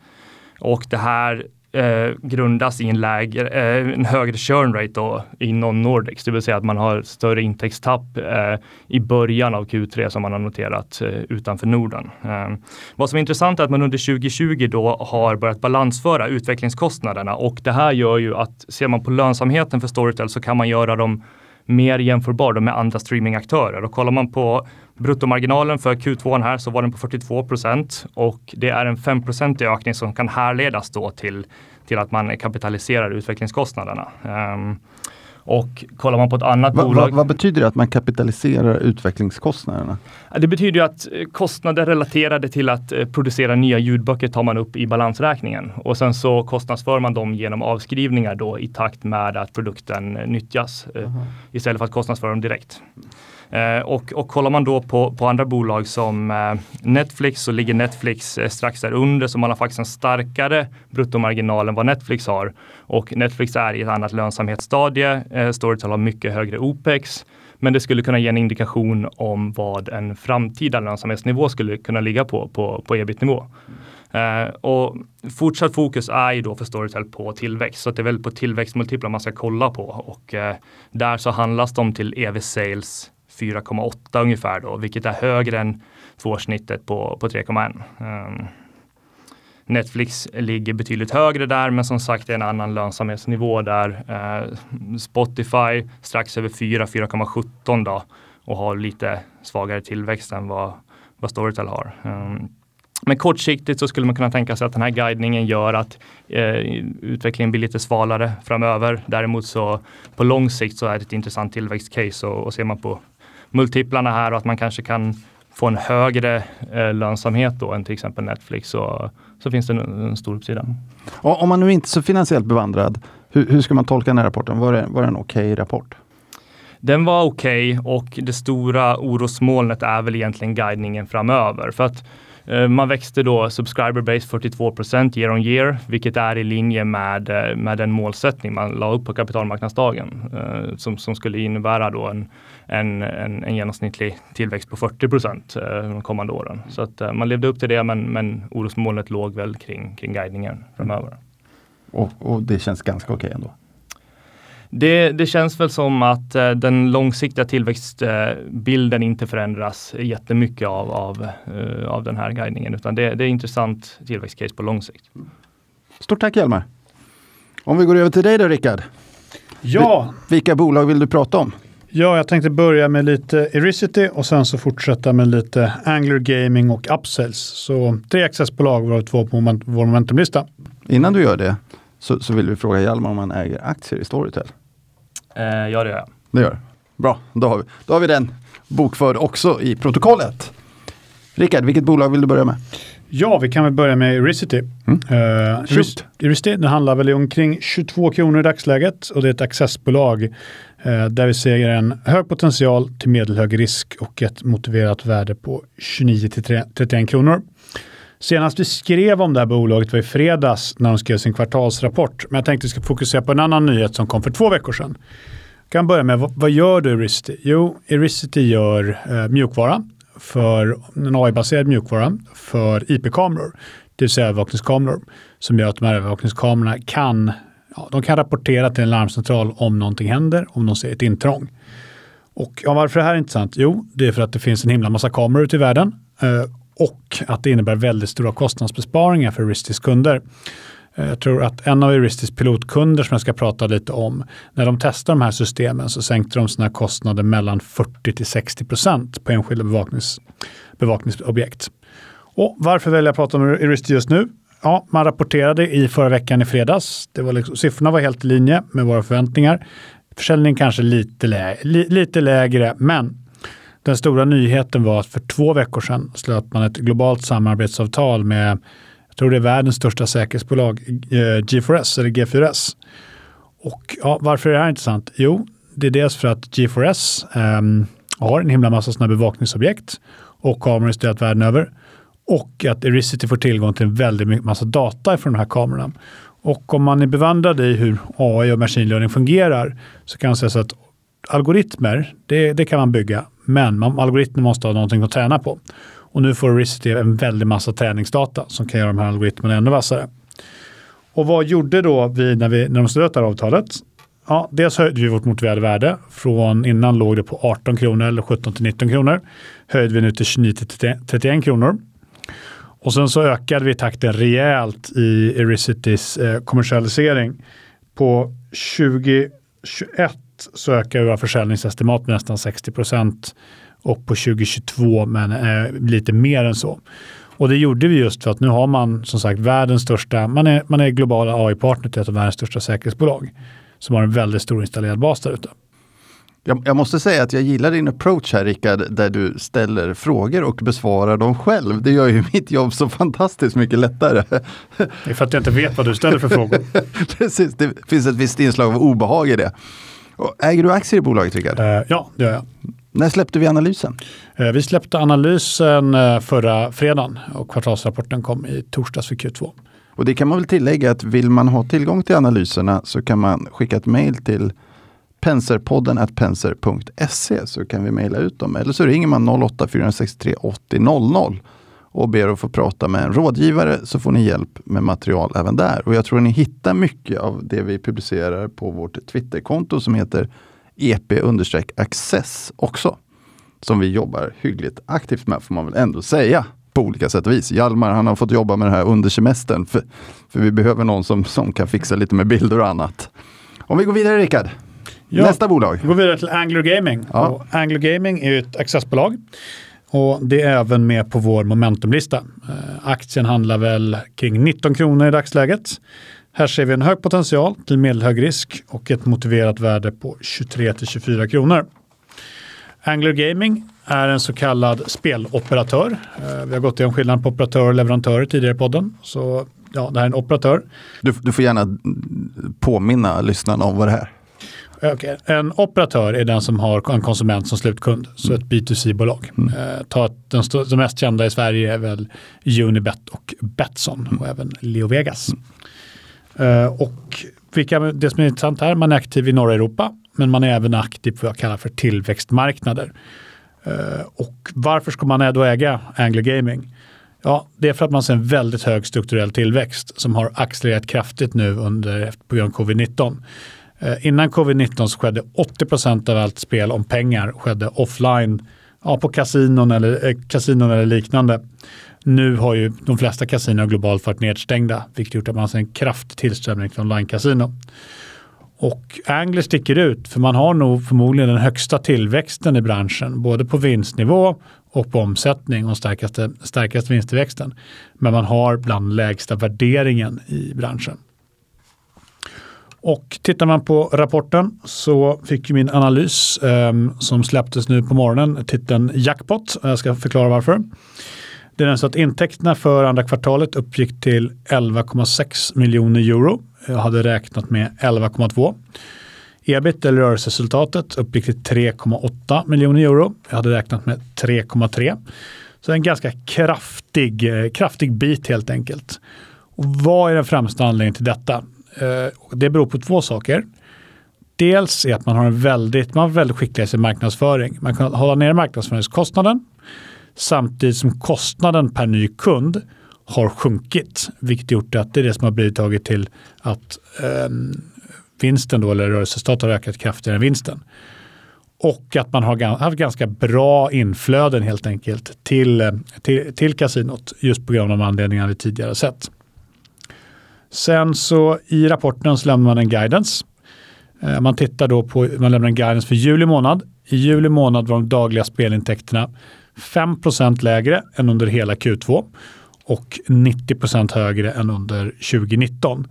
Och det här eh, grundas i en, lägre, eh, en högre churn rate då inom Nordics, det vill säga att man har större intäktstapp eh, i början av Q3 som man har noterat eh, utanför Norden. Eh, vad som är intressant är att man under 2020 då har börjat balansföra utvecklingskostnaderna och det här gör ju att ser man på lönsamheten för Storytel så kan man göra dem mer jämförbar med andra streamingaktörer. Och kollar man på bruttomarginalen för Q2 här så var den på 42 procent och det är en 5% ökning som kan härledas då till, till att man kapitaliserar utvecklingskostnaderna. Um, och kollar man på ett annat va, bolag. Va, vad betyder det att man kapitaliserar utvecklingskostnaderna? Det betyder att eh, kostnader relaterade till att eh, producera nya ljudböcker tar man upp i balansräkningen och sen så kostnadsför man dem genom avskrivningar då i takt med att produkten nyttjas uh eh, -huh. istället för att kostnadsföra dem direkt. Eh, och, och kollar man då på, på andra bolag som eh, Netflix så ligger Netflix eh, strax där under så man har faktiskt en starkare bruttomarginal än vad Netflix har. Och Netflix är i ett annat lönsamhetsstadie. Storytel har mycket högre OPEX. Men det skulle kunna ge en indikation om vad en framtida lönsamhetsnivå skulle kunna ligga på, på, på ebit-nivå. Uh, och fortsatt fokus är ju då för Storytel på tillväxt, så det är väl på tillväxtmultiplar man ska kolla på och uh, där så handlas de till EV sales 4,8 ungefär då, vilket är högre än tvåårssnittet på, på 3,1. Um, ehm, Netflix ligger betydligt högre där, men som sagt det är en annan lönsamhetsnivå där. Uh, Spotify strax över 4, 4,17 då och har lite svagare tillväxt än vad, vad Storytel har. Um, men kortsiktigt så skulle man kunna tänka sig att den här guidningen gör att eh, utvecklingen blir lite svalare framöver. Däremot så på lång sikt så är det ett intressant tillväxtcase och, och ser man på multiplarna här och att man kanske kan få en högre eh, lönsamhet då än till exempel Netflix så, så finns det en, en stor uppsida. Och om man nu inte är så finansiellt bevandrad, hur, hur ska man tolka den här rapporten? Var det, var det en okej okay rapport? Den var okej okay och det stora orosmolnet är väl egentligen guidningen framöver. För att Eh, man växte då subscriber base 42 year on year, vilket är i linje med, eh, med den målsättning man la upp på kapitalmarknadsdagen eh, som, som skulle innebära då en, en, en, en genomsnittlig tillväxt på 40 procent de kommande åren. Så att man levde upp till det, men, men orosmolnet låg väl kring, kring guidningen framöver. Och, och det känns ganska okej okay ändå? Det, det, känns väl som att eh, den långsiktiga tillväxtbilden eh, inte förändras jättemycket av, av, eh, av den här guidningen, utan det, det är intressant tillväxtcase på lång sikt. Stort tack Hjalmar! Om vi går över till dig då Rickard. Ja. Vilka bolag vill du prata om? Ja, jag tänkte börja med lite Ericity och sen så fortsätta med lite Angler Gaming och Upsells. Så tre accessbolag varav två på vår momentumlista. Innan du gör det så, så vill vi fråga Hjalmar om han äger aktier i Storytel. Eh, ja, det gör jag. Det gör Bra, då har, vi, då har vi den bokförd också i protokollet. Rickard, vilket bolag vill du börja med? Ja, vi kan väl börja med Ericity. Mm. Uh, Ericity den handlar väl omkring 22 kronor i dagsläget och det är ett accessbolag uh, där vi ser en hög potential till medelhög risk och ett motiverat värde på 29 till 31 kronor. Senast vi skrev om det här bolaget var i fredags när de skrev sin kvartalsrapport. Men jag tänkte att vi ska fokusera på en annan nyhet som kom för två veckor sedan. Jag kan börja med, vad, vad gör du Ericity? Jo, Ericity gör eh, mjukvara, för en AI-baserad mjukvara för IP-kameror, det vill säga övervakningskameror, som gör att de här övervakningskamerorna kan, ja, de kan rapportera till en larmcentral om någonting händer, om de ser ett intrång. Och ja, varför är det här intressant? Jo, det är för att det finns en himla massa kameror ute i världen eh, och att det innebär väldigt stora kostnadsbesparingar för Ristis kunder. Eh, jag tror att en av Euristis pilotkunder som jag ska prata lite om, när de testade de här systemen så sänkte de sina kostnader mellan 40 till 60 procent på enskilda bevaknings, bevakningsobjekt. Och varför väljer jag att prata om Euristi just nu? Ja, man rapporterade i förra veckan i fredags. Det var liksom, siffrorna var helt i linje med våra förväntningar. Försäljningen kanske lite, lä li, lite lägre, men den stora nyheten var att för två veckor sedan slöt man ett globalt samarbetsavtal med, jag tror det är världens största säkerhetsbolag, eh, G4S eller G4S. Och ja, varför är det här intressant? Jo, det är dels för att G4S eh, har en himla massa sådana bevakningsobjekt och kameror installerat världen över. Och att Ericity får tillgång till en väldigt massa data från de här kamerorna. Och om man är bevandrad i hur AI och machine learning fungerar så kan man säga så att algoritmer, det, det kan man bygga, men man, algoritmer måste ha någonting att träna på. Och nu får Risity en väldig massa träningsdata som kan göra de här algoritmerna ännu vassare. Och vad gjorde då vi när, vi, när de slöt det här avtalet? Ja, dels höjde vi vårt motiverade värde. Från innan låg det på 18 kronor eller 17 till 19 kronor. Höjde vi nu till 29 till 31 kronor. Och sen så ökade vi takten rejält i Ericitys eh, kommersialisering. På 2021 så ökar våra försäljningsestimat med nästan 60 procent och på 2022 men eh, lite mer än så. Och det gjorde vi just för att nu har man som sagt världens största, man är, man är globala AI-partner till ett av världens största säkerhetsbolag som har en väldigt stor installerad bas där ute. Jag, jag, måste säga att jag gillar din approach här Rickard, där du ställer frågor och besvarar dem själv. Det gör ju mitt jobb så fantastiskt mycket lättare. Det är för att jag inte vet vad du ställer för frågor. Precis, det finns ett visst inslag av obehag i det. Äger du aktier i bolaget Rickard? Uh, ja, det gör jag. När släppte vi analysen? Uh, vi släppte analysen uh, förra fredagen och kvartalsrapporten kom i torsdags för Q2. Och det kan man väl tillägga att vill man ha tillgång till analyserna så kan man skicka ett mejl till penserpodden penser.se så kan vi mejla ut dem. Eller så ringer man 08 463 80 00 och ber att få prata med en rådgivare så får ni hjälp med material även där. Och jag tror ni hittar mycket av det vi publicerar på vårt Twitterkonto som heter EP-access också. Som vi jobbar hyggligt aktivt med får man väl ändå säga på olika sätt och vis. Hjalmar han har fått jobba med det här under semestern för, för vi behöver någon som, som kan fixa lite med bilder och annat. Om vi går vidare Rickard. Ja, Nästa bolag. Vi går vidare till Angler Gaming. Ja. Och Angler Gaming är ett accessbolag. Och det är även med på vår momentumlista. Eh, aktien handlar väl kring 19 kronor i dagsläget. Här ser vi en hög potential till medelhög risk och ett motiverat värde på 23 till 24 kronor. Angler Gaming är en så kallad speloperatör. Eh, vi har gått igenom skillnaden på operatör och leverantör tidigare i podden. Så ja, det här är en operatör. Du, du får gärna påminna lyssnarna om vad det är. Okay. En operatör är den som har en konsument som slutkund, så ett B2C-bolag. Mm. Eh, ta den, den mest kända i Sverige är väl Unibet och Betsson mm. och även Leo Vegas. Mm. Eh, och vilka, det som är intressant här, man är aktiv i norra Europa, men man är även aktiv på vad jag kallar för tillväxtmarknader. Eh, och varför ska man då äga Angler Gaming? Ja, det är för att man ser en väldigt hög strukturell tillväxt som har accelererat kraftigt nu under, på grund av covid-19. Eh, innan covid-19 så skedde 80% av allt spel om pengar skedde offline ja, på kasinon eller, eh, kasinon eller liknande. Nu har ju de flesta kasinon globalt varit nedstängda, vilket gjort att man ser en kraftig tillströmning till online-kasino. Och Angler sticker ut, för man har nog förmodligen den högsta tillväxten i branschen, både på vinstnivå och på omsättning och starkaste, starkaste vinsttillväxten. Men man har bland lägsta värderingen i branschen. Och tittar man på rapporten så fick min analys eh, som släpptes nu på morgonen titeln Jackpot. Jag ska förklara varför. Det är så att intäkterna för andra kvartalet uppgick till 11,6 miljoner euro. Jag hade räknat med 11,2. Ebit eller rörelseresultatet uppgick till 3,8 miljoner euro. Jag hade räknat med 3,3. Så en ganska kraftig, eh, kraftig bit helt enkelt. Och vad är den främsta anledningen till detta? Eh, det beror på två saker. Dels är att man har en väldigt, man har väldigt skicklig i sin marknadsföring. Man kan hålla ner marknadsföringskostnaden samtidigt som kostnaden per ny kund har sjunkit, vilket gjort att det är det som har bidragit till att eh, vinsten då, eller rörelsestat har ökat kraftigare än vinsten. Och att man har haft ganska bra inflöden helt enkelt till, till, till kasinot just på grund av de anledningar vi tidigare sett. Sen så i rapporten så lämnar man en guidance. Eh, man tittar då på, man lämnar en guidance för juli månad. I juli månad var de dagliga spelintäkterna 5% lägre än under hela Q2 och 90% högre än under 2019.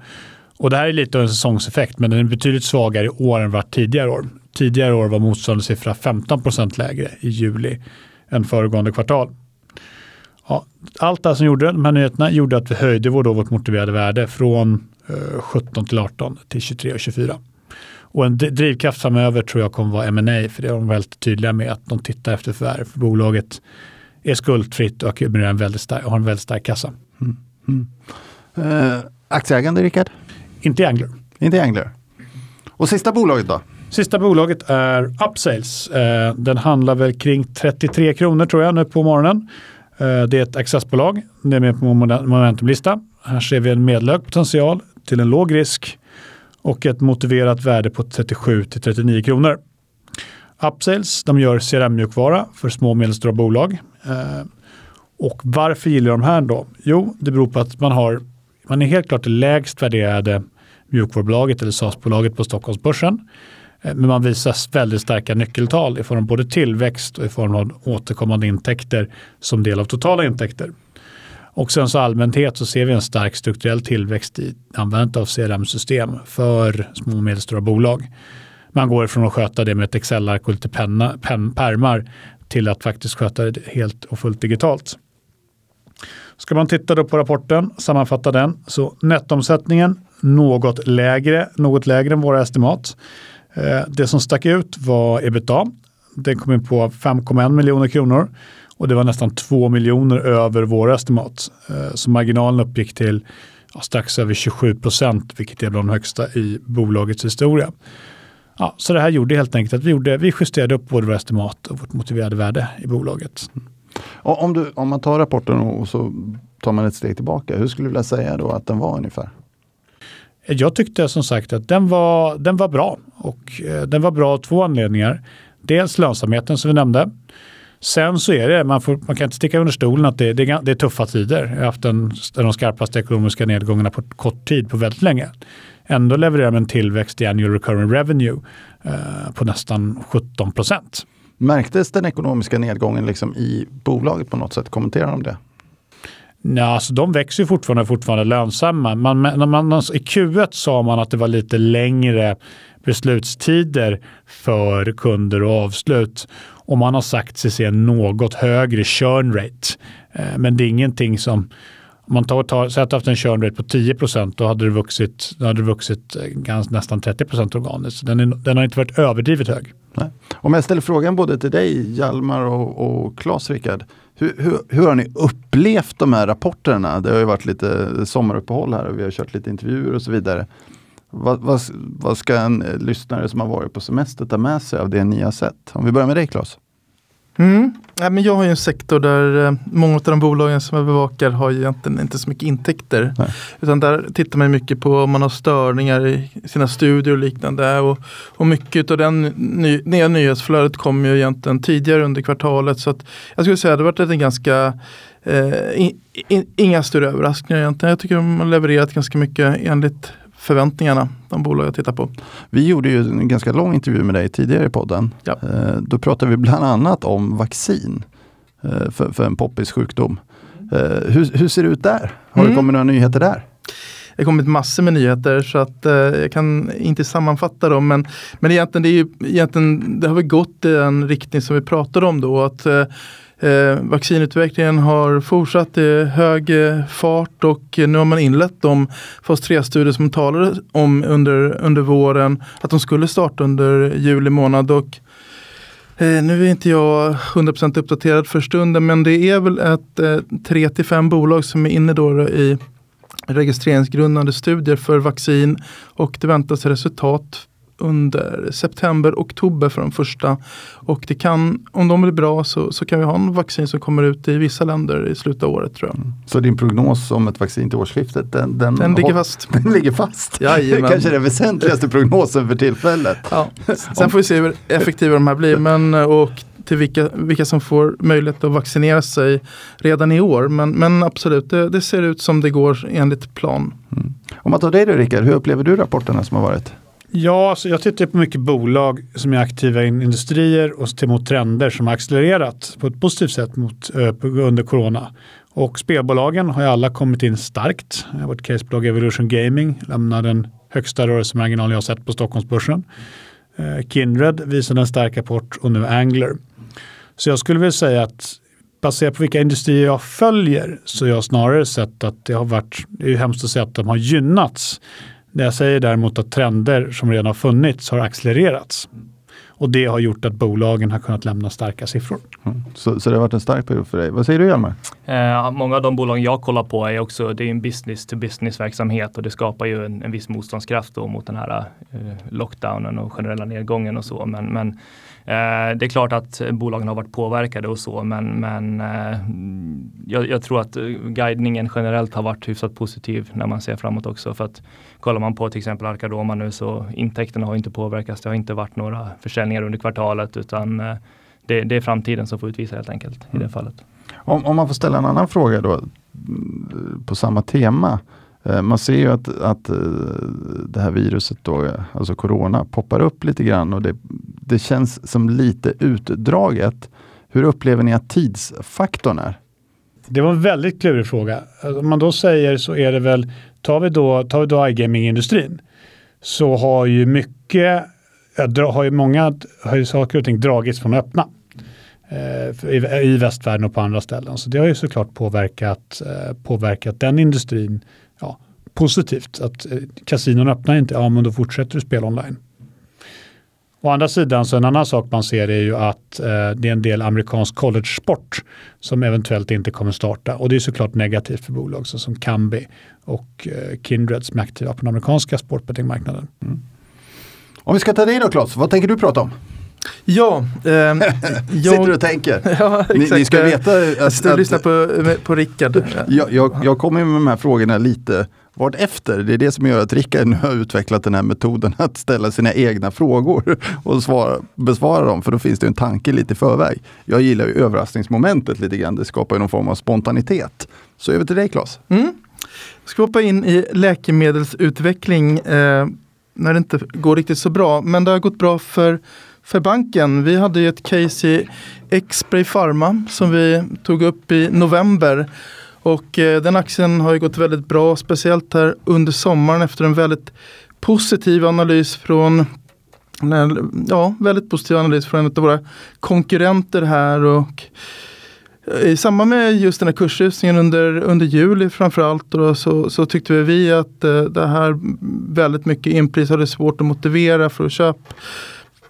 Och det här är lite av en säsongseffekt, men den är betydligt svagare i år än vart tidigare år. Tidigare år var motsvarande siffra 15% lägre i juli än föregående kvartal. Ja, allt det här som gjorde de här nyheterna gjorde att vi höjde vår, då vårt motiverade värde från eh, 17 till 18 till 23 och 24. Och en drivkraft framöver tror jag kommer vara M&A för det är de väldigt tydliga med att de tittar efter förvärv. För bolaget är skuldfritt och har en väldigt stark, har en väldigt stark kassa. Mm. Mm. Uh, aktieägande Rickard? Inte i Angler. Inte i Angler. Och sista bolaget då? Sista bolaget är Upsales. Uh, den handlar väl kring 33 kronor tror jag nu på morgonen. Uh, det är ett accessbolag. Det är med på momentumlista. Här ser vi en medlög potential till en låg risk och ett motiverat värde på 37 till 39 kronor. Upsales, de gör CRM-mjukvara för små och medelstora bolag. Eh, och varför gillar de här då? Jo, det beror på att man har, man är helt klart det lägst värderade mjukvarubolaget eller SaaS-bolaget på Stockholmsbörsen. Eh, men man visar väldigt starka nyckeltal i form av både tillväxt och i form av återkommande intäkter som del av totala intäkter. Och sen så allmänhet så ser vi en stark strukturell tillväxt i användandet av CRM-system för små och medelstora bolag. Man går ifrån att sköta det med ett Excel-ark och lite penna, pen, permar till att faktiskt sköta det helt och fullt digitalt. Ska man titta då på rapporten, sammanfatta den, så nettomsättningen något lägre, något lägre än våra estimat. Eh, det som stack ut var ebitda. Den kom in på 5,1 miljoner kronor och det var nästan 2 miljoner över våra estimat. Eh, så marginalen uppgick till ja, strax över 27 procent, vilket är bland de högsta i bolagets historia. Ja, så det här gjorde helt enkelt att vi, gjorde, vi justerade upp både våra estimat och vårt motiverade värde i bolaget. Och om, du, om man tar rapporten och så tar man ett steg tillbaka, hur skulle du vilja säga då att den var ungefär? Jag tyckte som sagt att den var, den var bra och eh, den var bra av två anledningar. Dels lönsamheten som vi nämnde. Sen så är det, man, får, man kan inte sticka under stolen att det, det, det är tuffa tider. Vi har haft en, de skarpaste ekonomiska nedgångarna på kort tid på väldigt länge. Ändå levererar man en tillväxt i annual recurring revenue eh, på nästan 17 procent. Märktes den ekonomiska nedgången liksom i bolaget på något sätt? Kommenterar de det? Ja, alltså de växer ju fortfarande fortfarande lönsamma. Man, när man, I Q1 sa man att det var lite längre beslutstider för kunder och avslut. Och man har sagt sig se en något högre churn rate. Eh, men det är ingenting som om man tar, tar, säger att du haft en churn rate på 10 då hade det vuxit, då hade det vuxit eh, ganska, nästan 30 organiskt. Den, är, den har inte varit överdrivet hög. Nej. Om jag ställer frågan både till dig Hjalmar och, och Claes Rickard. Hur, hur, hur, har ni upplevt de här rapporterna? Det har ju varit lite sommaruppehåll här och vi har kört lite intervjuer och så vidare. Vad, vad, vad ska en lyssnare som har varit på semester ta med sig av det ni har sett? Om vi börjar med dig Claes. Mm. Ja, men jag har ju en sektor där eh, många av de bolagen som jag bevakar har egentligen inte så mycket intäkter. Nej. Utan där tittar man mycket på om man har störningar i sina studier och liknande. Och, och mycket av den ny, nya nyhetsflödet kommer ju egentligen tidigare under kvartalet. Så att jag skulle säga att det har varit en ganska eh, in, in, inga större överraskningar egentligen. Jag tycker de har levererat ganska mycket enligt förväntningarna, de bolag jag tittar på. Vi gjorde ju en ganska lång intervju med dig tidigare i podden. Ja. Eh, då pratade vi bland annat om vaccin eh, för, för en poppis sjukdom. Eh, hur, hur, ser det ut där? Har mm. det kommit några nyheter där? Det har kommit massor med nyheter så att eh, jag kan inte sammanfatta dem. Men, men egentligen, det, är ju, egentligen, det har väl gått i den riktning som vi pratade om då. Att eh, Eh, vaccinutvecklingen har fortsatt i hög eh, fart och eh, nu har man inlett de fas 3-studier som talade om under, under våren att de skulle starta under juli månad. Och, eh, nu är inte jag 100% uppdaterad för stunden men det är väl ett eh, 3-5 bolag som är inne då i registreringsgrundande studier för vaccin och det väntas resultat under september, oktober för de första. Och det kan, om de blir bra så, så kan vi ha en vaccin som kommer ut i vissa länder i slutet av året tror jag. Mm. Så din prognos om ett vaccin till årsskiftet, den, den, den ligger fast. Den ligger fast. Jajamän. Kanske den väsentligaste prognosen för tillfället. Ja. Sen får vi se hur effektiva de här blir. Men, och till vilka, vilka som får möjlighet att vaccinera sig redan i år. Men, men absolut, det, det ser ut som det går enligt plan. Mm. Om man tar dig då Rickard, hur upplever du rapporterna som har varit? Ja, alltså jag tittar på mycket bolag som är aktiva i industrier och mot trender som har accelererat på ett positivt sätt mot, eh, under corona. Och spelbolagen har ju alla kommit in starkt. Eh, vårt casebolag Evolution Gaming lämnar den högsta rörelsemarginalen jag sett på Stockholmsbörsen. Eh, Kindred visade en stark rapport och nu Angler. Så jag skulle vilja säga att baserat på vilka industrier jag följer så jag snarare sett att det har varit, det är ju hemskt att säga att de har gynnats jag säger däremot att trender som redan har funnits har accelererats. Och det har gjort att bolagen har kunnat lämna starka siffror. Mm. Så, så det har varit en stark period för dig. Vad säger du Hjalmar? Eh, många av de bolag jag kollar på är också det är en business to business verksamhet och det skapar ju en, en viss motståndskraft mot den här eh, lockdownen och generella nedgången och så. Men, men det är klart att bolagen har varit påverkade och så men, men eh, jag, jag, tror att guidningen generellt har varit hyfsat positiv när man ser framåt också. För att kollar man på till exempel Arcaroma nu så intäkterna har inte påverkats. Det har inte varit några försäljningar under kvartalet utan eh, det, det, är framtiden som får utvisa helt enkelt i det mm. fallet. Om, om man får ställa en annan fråga då mm, på samma tema. Eh, man ser ju att, att eh, det här viruset, då, alltså corona, poppar upp lite grann och det, det känns som lite utdraget. Hur upplever ni att tidsfaktorn är? Det var en väldigt klurig fråga. Alltså, om man då säger så är det väl, tar vi då, tar vi då iGaming-industrin så har ju mycket, har ju många har ju saker och ting dragits från att öppna eh, i, i västvärlden och på andra ställen. Så det har ju såklart påverkat, påverkat den industrin ja, positivt. Att eh, kasinon öppnar inte, ja men då fortsätter du spela online. Å andra sidan, så en annan sak man ser är ju att eh, det är en del amerikansk college-sport som eventuellt inte kommer starta. Och det är såklart negativt för bolag som Kambi och eh, Kindred som är aktiva på den amerikanska sportbettingmarknaden. Mm. Om vi ska ta dig då Claes, vad tänker du prata om? Ja, eh, jag, Sitter du och tänker? ja, Ni, ni ska veta Jag att, sitter och lyssnar på, på Rickard. jag, jag, jag kommer med de här frågorna lite vart efter. Det är det som gör att Rickard nu har utvecklat den här metoden att ställa sina egna frågor och svara, besvara dem, för då finns det en tanke lite i förväg. Jag gillar ju överraskningsmomentet lite grann, det skapar någon form av spontanitet. Så över till dig Claes. Mm. Jag ska hoppa in i läkemedelsutveckling eh, när det inte går riktigt så bra. Men det har gått bra för, för banken. Vi hade ju ett case i Xspray Pharma som vi tog upp i november. Och eh, den aktien har ju gått väldigt bra, speciellt här under sommaren efter en väldigt positiv analys från Ja, väldigt positiv analys från en av våra konkurrenter här och eh, i samband med just den här kursrusningen under, under juli framförallt då, så, så tyckte vi att eh, det här väldigt mycket inpris hade svårt att motivera för att köpa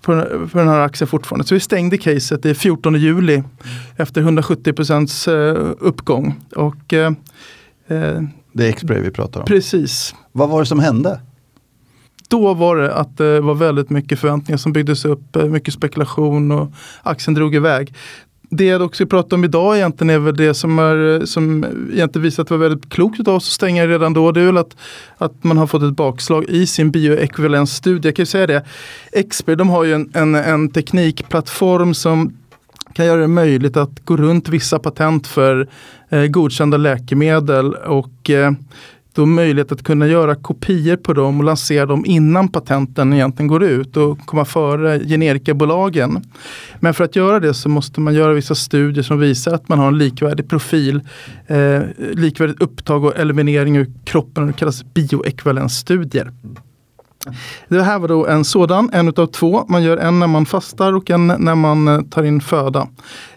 för den här aktien fortfarande. Så vi stängde caset den 14 juli efter 170 procents eh, uppgång. Och, eh, eh, Det är X-Spray vi pratar om. precis. Vad var det som hände? Då var det att det var väldigt mycket förväntningar som byggdes upp, eh, mycket spekulation och aktien drog iväg. Det jag också ska prata om idag egentligen är väl det som, är, som egentligen visar att det var väldigt klokt av oss att stänga redan då. Det är väl att, att man har fått ett bakslag i sin bioekvivalensstudie. Jag kan ju säga det, Expert de har ju en, en, en teknikplattform som kan göra det möjligt att gå runt vissa patent för eh, godkända läkemedel och eh, då möjlighet att kunna göra kopior på dem och lansera dem innan patenten egentligen går ut och komma före generikabolagen. Men för att göra det så måste man göra vissa studier som visar att man har en likvärdig profil, eh, likvärdigt upptag och eliminering ur kroppen. Det kallas bioekvivalensstudier. Det här var då en sådan, en utav två. Man gör en när man fastar och en när man eh, tar in föda.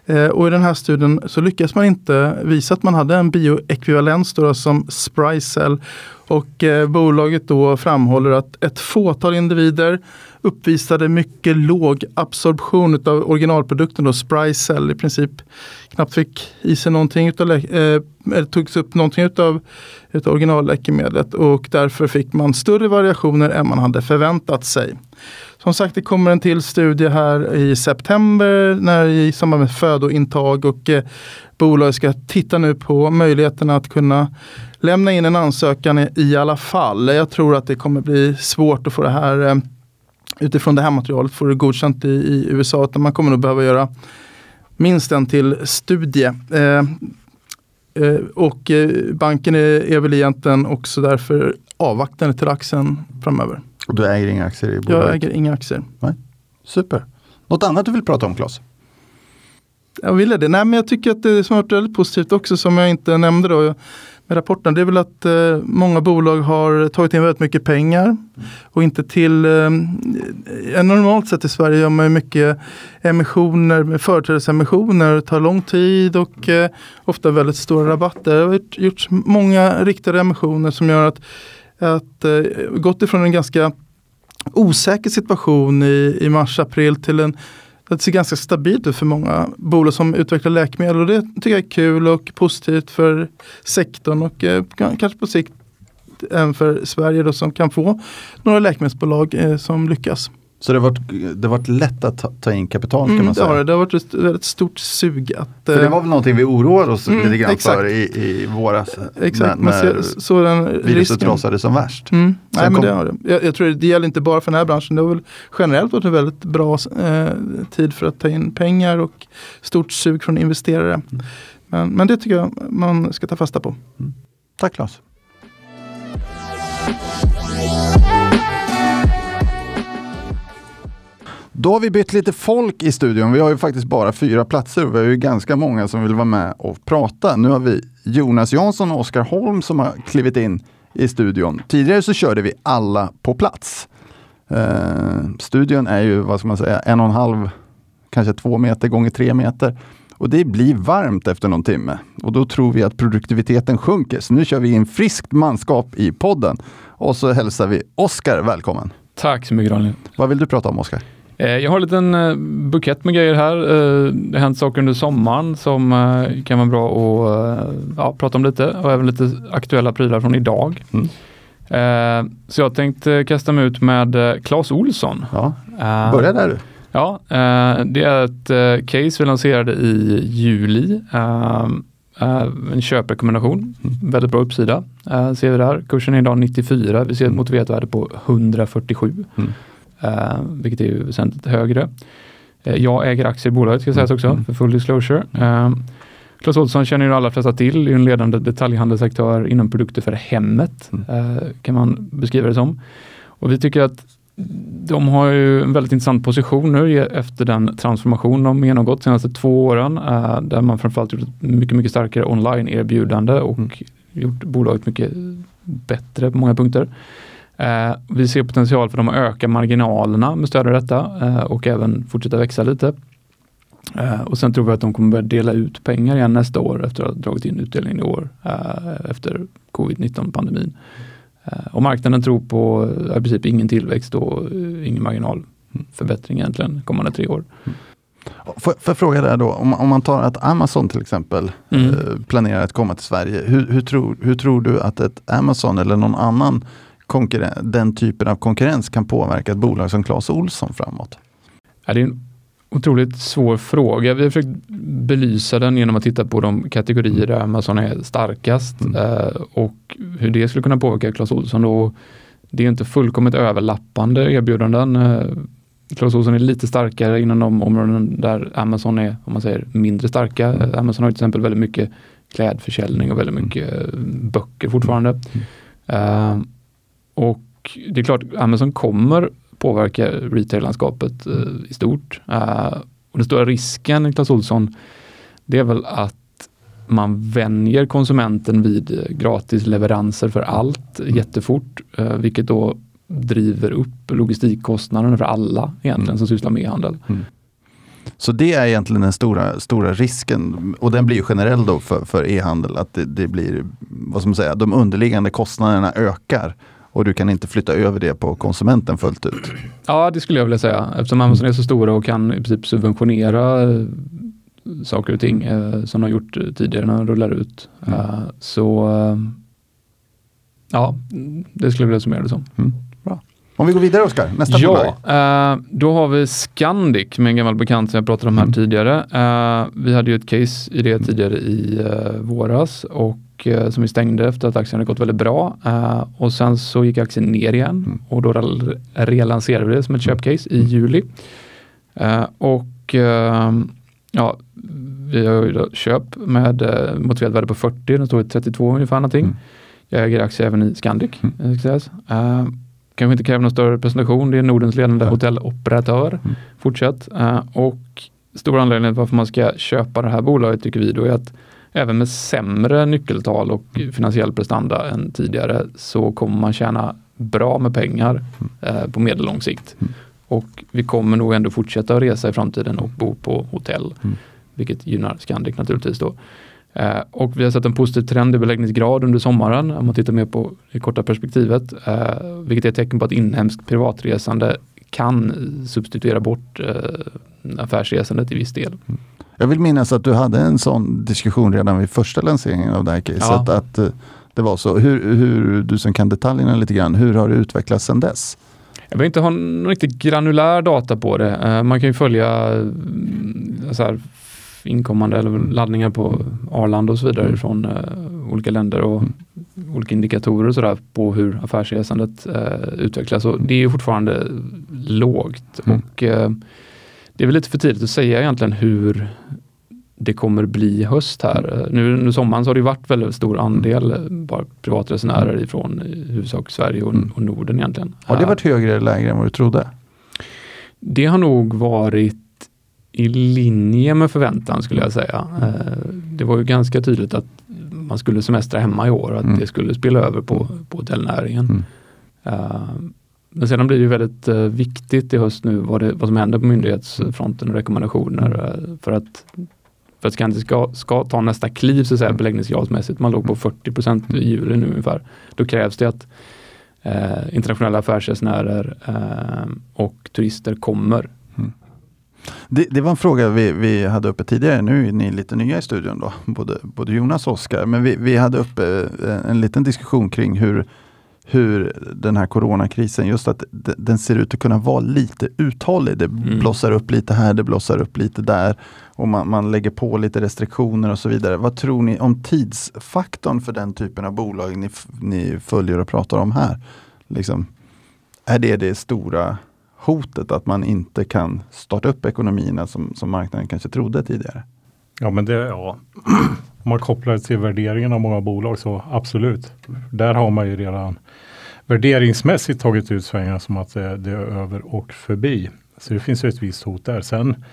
Eh, och i den här studien så lyckas man inte visa att man hade en bioekvivalens då, som Sprycel. Och eh, bolaget då framhåller att ett fåtal individer uppvisade mycket låg absorption av originalprodukten då Sprycel i princip knappt fick i sig någonting utav, eh, eller togs upp någonting utav, utav originalläkemedlet och därför fick man större variationer än man hade förväntat sig. Som sagt, det kommer en till studie här i september när i samband med födointag och eh, bolaget ska titta nu på möjligheterna att kunna lämna in en ansökan i, i alla fall. Jag tror att det kommer bli svårt att få det här eh, utifrån det här materialet få det godkänt i, i USA. Utan man kommer nog behöva göra minst en till studie. Eh, eh, och eh, banken är, är väl egentligen också därför avvaktande till aktien framöver. Och du äger inga aktier i Jag bolaget? äger inga aktier. Super. Något annat du vill prata om Claes? Jag ville det. Nej, men jag tycker att det som har varit väldigt positivt också som jag inte nämnde då med rapporten. Det är väl att eh, många bolag har tagit in väldigt mycket pengar och inte till eh, normalt sett i Sverige gör man mycket emissioner företrädesemissioner. Det tar lång tid och eh, ofta väldigt stora rabatter. Det har gjort- gjorts många riktade emissioner som gör att, att eh, gått ifrån en ganska osäker situation i, i mars-april till en det ser ganska stabilt ut för många bolag som utvecklar läkemedel och det tycker jag är kul och positivt för sektorn och eh, kanske på sikt även för Sverige då, som kan få några läkemedelsbolag eh, som lyckas. Så det har varit, det har varit lätt att ta, ta in kapital kan Mm, man det, har säga? det. det har varit ett väldigt stort sug att För det eh, var väl någonting vi oroade oss Mm, lite grann exakt. för i, i våras. exakt, när, ser, så den viruset risken. rasade som värst. Mm. Nej, Sen men kom- det har det. Jag, jag tror det gäller inte bara för den här branschen. Det har väl generellt varit en väldigt bra eh, tid för att ta in pengar och stort sug från investerare. Mm. Men, men det tycker jag man ska ta fasta på. Tack Claes. Då har vi bytt lite folk i studion. Vi har ju faktiskt bara fyra platser och vi har ju ganska många som vill vara med och prata. Nu har vi Jonas Jansson och Oskar Holm som har klivit in i studion. Tidigare så körde vi alla på plats. Eh, studion är ju, vad ska man säga, en och en halv, kanske två meter gånger tre meter. Och det blir varmt efter någon timme. Och då tror vi att produktiviteten sjunker. Så nu kör vi in friskt manskap i podden. Och så hälsar vi Oskar välkommen. Tack så mycket Daniel. Vad vill du prata om Oskar? Eh, Jag har en liten eh, bukett med grejer här. Eh, Det har hänt saker under sommaren som kan vara bra att ja, prata om lite och även lite aktuella prylar från idag. Mm. Så jag tänkte kasta mig ut med Claes Olsson. Ja, börja där du. Ja, det är ett case vi lanserade i juli. En köprekommendation, mm. väldigt bra uppsida ser vi där. Kursen är idag 94, vi ser ett mm. motiverat värde på 147, mm. Eh, vilket är väsentligt högre. jag äger aktier i bolaget ska sägas också, mm. för full disclosure. Clas Ohlson känner ju de allra flesta till, är en ledande detaljhandelsaktör inom produkter för hemmet, mm. kan man beskriva det som. Och vi tycker att de har ju en väldigt intressant position nu efter den transformation de genomgått de senaste två åren, äh, där man framförallt gjort ett mycket, mycket starkare online-erbjudande och mm. gjort bolaget mycket bättre på många punkter. Äh, vi ser potential för dem att öka marginalerna med stöd av detta äh, och även fortsätta växa lite. och sen tror vi att de kommer börja dela ut pengar igen nästa år efter att ha dragit in utdelningen i år efter covid-19 pandemin. Eh, och marknaden tror på i princip ingen tillväxt och eh, ingen marginalförbättring egentligen kommande tre år. Får, får jag fråga där då, om, om, man tar att Amazon till exempel mm. eh, planerar att komma till Sverige. Hur, hur, tror, hur tror du att ett Amazon eller någon annan den typen av konkurrens kan påverka ett bolag som Clas Olsson framåt? Ja, det är en otroligt svår fråga. Vi har försökt belysa den genom att titta på de kategorier där Amazon är starkast mm. eh, och hur det skulle kunna påverka Clas Ohlson. Då. Det är inte fullkomligt överlappande erbjudanden. Eh, Clas Ohlson är lite starkare inom de områden där Amazon är, om man säger, mindre starka. Mm. Amazon har till exempel väldigt mycket klädförsäljning och väldigt mm. mycket mm. böcker fortfarande. Mm. Uh, och det är klart, Amazon kommer påverka retail-landskapet uh, i stort. Uh, och den stora risken i Clas Ohlson, det är väl att man vänjer konsumenten vid gratis leveranser för allt mm. jättefort, eh, vilket då driver upp logistikkostnaderna för alla egentligen mm. som sysslar med e-handel. Mm. Så det är egentligen den stora, stora risken och den blir generell då för, för e-handel att det, det, blir, vad ska man säga, de underliggande kostnaderna ökar och du kan inte flytta över det på konsumenten fullt ut. Ja, det skulle jag vilja säga eftersom Amazon är så stora och kan i princip subventionera saker och ting eh, som de har gjort tidigare när de rullar ut. Mm. Uh, så uh, ja, det skulle jag vilja summera det som. Mm. Bra. Om vi går vidare Oskar, nästa ja, bolag. Uh, då har vi Scandic med en gammal bekant som jag pratade om här mm. tidigare. vi hade ju ett case i det tidigare i våras och som vi stängde efter att aktien hade gått väldigt bra. och sen så gick aktien ner igen mm. och då relanserade vi det som ett mm. köpcase i juli. och Ja, vi har ju köp med eh, motiverat värde på 40, den står i 32 ungefär någonting. Mm. Jag äger aktier även i Scandic. Mm. Uh, kanske inte kräver någon större presentation, det är Nordens ledande hotelloperatör. Mm. Fortsätt. Uh, och stora anledningen till varför man ska köpa det här bolaget tycker vi då är att även med sämre nyckeltal och mm. finansiell prestanda än tidigare så kommer man tjäna bra med pengar uh, på medellång sikt. Mm. Och vi kommer nog ändå fortsätta att resa i framtiden och bo på hotell. Mm. Vilket gynnar Scandic naturligtvis då. Eh, och vi har sett en positiv trend i beläggningsgrad under sommaren om man tittar mer på det korta perspektivet. Eh, vilket är ett tecken på att inhemskt privatresande kan substituera bort eh, affärsresandet i viss del. Mm. Jag vill minnas att du hade en sån diskussion redan vid första lanseringen av det här caset. Ja. Att, eh, det var så. Hur, hur, du som kan detaljerna lite grann, hur har det utvecklats sedan dess? Jag behöver inte ha någon riktigt granulär data på det. Uh, man kan ju följa uh, så här, inkommande eller laddningar på Arlanda och så vidare mm. från uh, olika länder och mm. olika indikatorer och sådär på hur affärsresandet utvecklas. Och det är ju fortfarande lågt mm. och det är väl lite för tidigt att säga egentligen hur det kommer bli höst här. Nu under sommaren så har det varit väldigt stor andel bara privatresenärer ifrån i huvudsak Sverige och, och Norden egentligen. Har det varit högre eller lägre än vad du trodde? Det har nog varit i linje med förväntan skulle jag säga. Eh, det var ju ganska tydligt att man skulle semestra hemma i år att mm. det skulle spela över på, på hotellnäringen. Mm. Men sedan blir det väldigt uh, viktigt i höst nu vad, det, vad som händer på myndighetsfronten och rekommendationer uh, för att för att Scandic ska, ska ta nästa kliv så att säga, beläggningsgradsmässigt, man låg på 40 procent i juli nu ungefär, då krävs det att eh, internationella affärsresenärer eh, och turister kommer. Mm. Det, det, var en fråga vi, vi hade uppe tidigare, nu är ni lite nya i studion då, både, både Jonas och Oskar, men vi, vi hade uppe eh, en liten diskussion kring hur hur den här coronakrisen, just att den ser ut att kunna vara lite uthållig. Det Mm. blossar upp lite här, det blossar upp lite där och man, man lägger på lite restriktioner och så vidare. Vad tror ni om tidsfaktorn för den typen av bolag ni, ni följer och pratar om här? Liksom, är det det stora hotet att man inte kan starta upp ekonomierna som, som marknaden kanske trodde tidigare? Ja, men det, ja. Om man kopplar det till värderingen av många bolag så absolut. Där har man ju redan värderingsmässigt tagit ut svängar som att det, det är över och förbi. Så det finns ju ett visst hot där. Sen,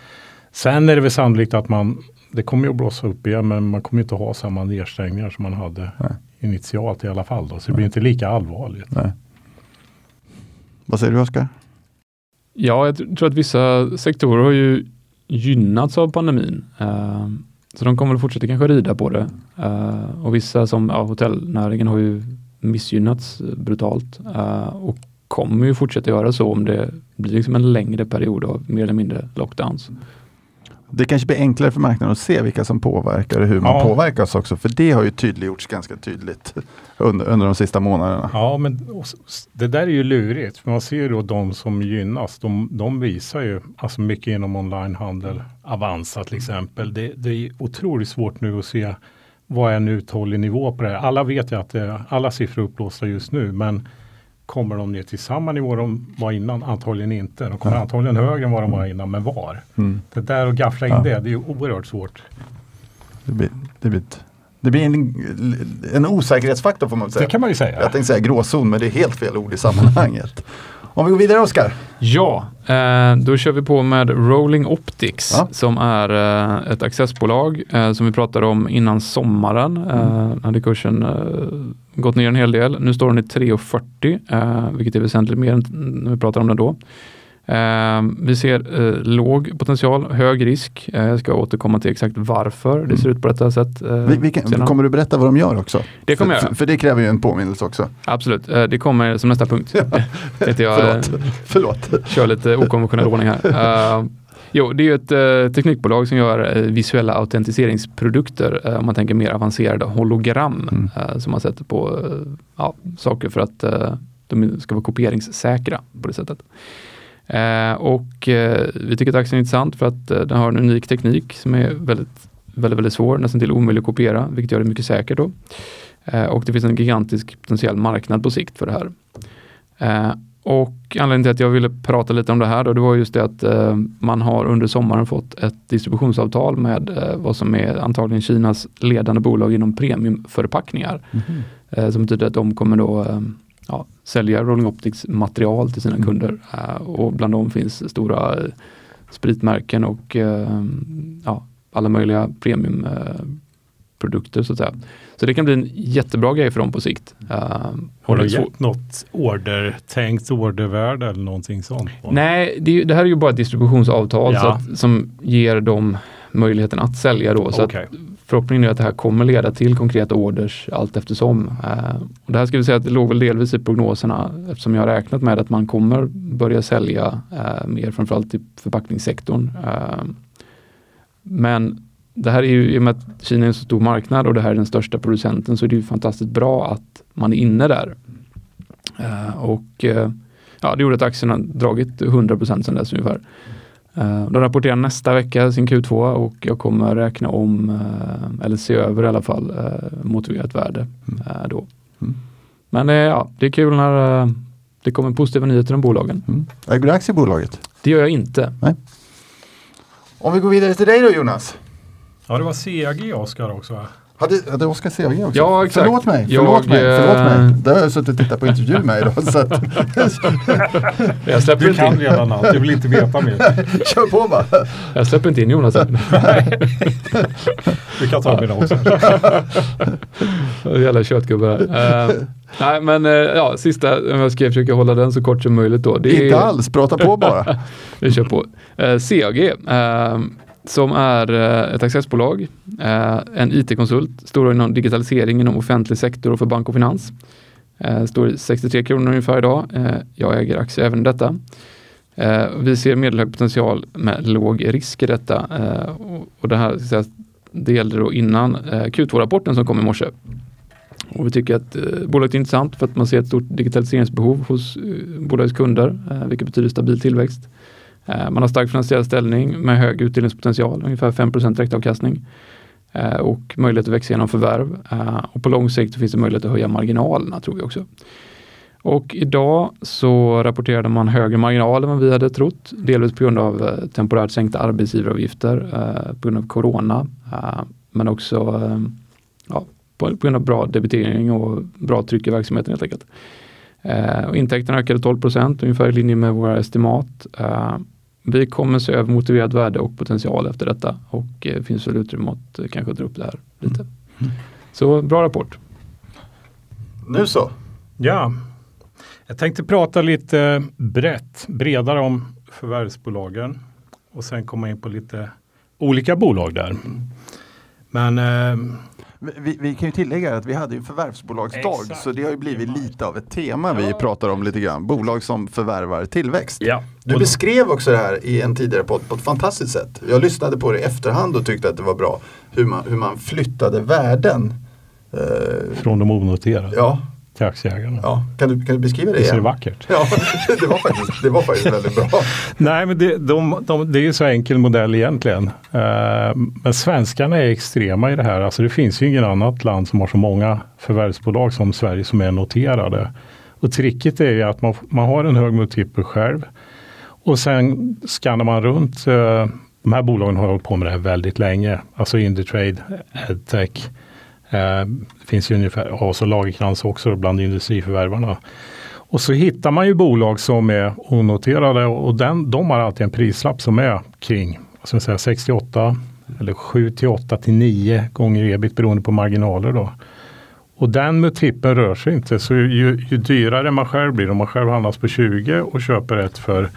sen är det väl sannolikt att man, det kommer ju att blåsa upp igen, men man kommer inte ha samma nedstängningar som man hade Nej. initialt i alla fall. Då. Så det blir inte lika allvarligt. Nej. Vad säger du Oskar? Ja, jag tr- tror att vissa sektorer har ju gynnats av pandemin. Eh, så de kommer väl fortsätta kanske rida på det. Eh, och vissa som ja, hotellnäringen har ju missgynnats brutalt eh, och kommer ju fortsätta göra så om det blir liksom en längre period av mer eller mindre lockdowns. Det kanske blir enklare för marknaden att se vilka som påverkar och hur man Ja. påverkas också. För det har ju tydliggjorts ganska tydligt under, under de sista månaderna. Ja, men det där är ju lurigt. För man ser ju då de som gynnas. De, de visar ju alltså mycket inom onlinehandel. Avanza till exempel. Det, det är otroligt svårt nu att se vad är en uthållig nivå på det här. Alla vet ju att det, alla siffror är uppblåsta just nu. Men kommer de ner till samma nivå de var innan? Antagligen inte. De kommer antagligen högre än vad de var innan. Men var? Mm. Det där att gaffla in Ja. det, det är ju oerhört svårt. Det blir, det blir, det blir en, en osäkerhetsfaktor får man väl säga. Det kan man ju säga. Jag tänkte säga gråzon, men det är helt fel ord i sammanhanget. Om vi går vidare Oskar. Ja, eh, då kör vi på med Rolling Optics Ja. som är eh, ett accessbolag eh, som vi pratade om innan sommaren. Eh, hade kursen gått ner en hel del. Nu står den i 3,40 eh, vilket är väsentligt mer än när vi pratade om den då. Eh, vi ser eh, låg potential, hög risk. Eh, jag ska återkomma till exakt varför det ser ut på detta sätt. eh, Vi, vi kan, kommer du berätta vad de gör också? Det kommer för, jag göra. för, det kräver ju en påminnelse också. Absolut, eh, det kommer som nästa punkt. Tänkte jag, eh, Förlåt. Förlåt. kör lite okonventionell ordning här. Uh, jo, det är ett uh, teknikbolag som gör uh, visuella autentiseringsprodukter. Om man tänker mer avancerade hologram Mm. som man sätter på ja, saker för att de ska vara kopieringssäkra på det sättet. Uh, och uh, vi tycker att aktien är intressant för att uh, den har en unik teknik som är väldigt, väldigt, väldigt svår, nästan till omöjlig att kopiera, vilket gör det mycket säkert då. Och det finns en gigantisk potentiell marknad på sikt för det här. Och anledningen till att jag ville prata lite om det här då, det var just det att eh, man har under sommaren fått ett distributionsavtal med eh, vad som är antagligen Kinas ledande bolag inom premiumförpackningar. Eh, som betyder att de kommer då eh, ja, sälja Rolling Optics material till sina kunder. Eh, och bland dem finns stora eh, spritmärken och eh, ja, alla möjliga premiumprodukter så att säga. Så det kan bli en jättebra grej för dem på sikt. Har du gett något order, tänkt ordervärde eller någonting sånt? Nej, det, det här är ju bara ett distributionsavtal Ja. att, som ger dem möjligheten att sälja då. Så Okej. att förhoppningen är att det här kommer leda till konkreta orders allt eftersom. Eh, och det här ska vi säga att det låg väl delvis i prognoserna eftersom jag har räknat med att man kommer börja sälja eh, mer framförallt i förpackningssektorn. Eh, men det här är ju, i och med att Kina är en så stor marknad och det här är den största producenten så är det ju fantastiskt bra att man är inne där. Eh, och eh, ja, det gjorde att aktien har dragit 100% sedan dess ungefär. Uh, de rapporterar nästa vecka sin Q2 och jag kommer räkna om, eh, eller se över i alla fall, uh, motiverat värde eh, då. Mm. Men eh, ja, det är kul när eh, det kommer positiva nyheter om bolagen. Mm. Äger du aktier i bolaget? Det gör jag inte. Om vi går vidare till dig då Jonas. Ja, det var CAG Oskar också. Va? Hade, hade Oskar CAG också? Ja, exakt. Förlåt mig, Jag, förlåt mig, förlåt eh, mig. Det har jag suttit och tittat på intervju med idag. Så att, Jag släpper, Du inte kan in, redan allt, du vill inte veta mer. kör på bara. jag släpper inte in Jonas än. Du kan ta mina också. Jävla köttgubbe här. Eh, nej men eh, ja, sista, om jag ska försöka hålla den så kort som möjligt då. Det är, Inte alls, prata på bara. Vi kör på. Eh, CAG, eh, som är eh, ett accessbolag, eh, en IT-konsult, står inom digitalisering inom offentlig sektor och för bank och finans. Eh, står i 63 kronor ungefär idag. Jag äger aktier även i detta. Vi ser medelhög potential med låg risk i detta. Och, det här ska det gällde då innan Q2-rapporten som kom i morse. Och vi tycker att bolaget är intressant för att man ser ett stort digitaliseringsbehov hos bolagets kunder, vilket betyder stabil tillväxt. Eh, man har stark finansiell ställning med hög utdelningspotential, ungefär 5 direktavkastning eh, och möjlighet att växa genom förvärv. Eh, och på lång sikt finns det möjlighet att höja marginalerna tror vi också. Och idag så rapporterade man högre marginaler än vad vi hade trott, delvis på grund av temporärt sänkta arbetsgivaravgifter på grund av corona, men också ja, på, grund av bra debitering och bra tryck i verksamheten helt enkelt. Eh, intäkterna ökade 12 procent, ungefär i linje med våra estimat. Eh, vi kommer se över motiverat värde och potential efter detta och det finns väl utrymme att eh, kanske dra upp det här lite. Mm. Så bra rapport. Nu så. Ja, jag tänkte prata lite brett, bredare om förvärvsbolagen och sen komma in på lite olika bolag där. Men eh, Vi, vi kan ju tillägga att vi hade ju förvärvsbolagsdag Exakt. så det har ju blivit lite av ett tema vi pratar om lite grann. Bolag som förvärvar tillväxt. ja, Du beskrev också det här i en tidigare podd på ett fantastiskt sätt. Jag lyssnade på det i efterhand och tyckte att det var bra. Hur man, hur man flyttade värden. Eh, från de onoterade ja, till aktieägarna. ja. Kan, du, kan du beskriva det Visst är det vackert? Ja, det var faktiskt, det var faktiskt väldigt bra. Nej, men det, de, de, det är ju så enkel modell egentligen. Eh, men svenskarna är extrema i det här. Alltså det finns ju inget annat land som har så många förvärvsbolag som Sverige som är noterade. Och tricket är ju att man, man har en hög multipel själv. Och sen skannar man runt. Eh, de här bolagen har hållit på med det här väldigt länge. Alltså Indutrade, Edtech. Eh, det finns ju ungefär, ja, så Lagercrantz också bland industriförvärvarna. Och så hittar man ju bolag som är onoterade och den, de har alltid en prislapp som är kring ska säga, 68 eller 7 till 8 till 9 gånger ebit beroende på marginaler. Då. Och den multipeln rör sig inte så ju, ju dyrare man själv blir, om man själv handlas på 20 och köper ett för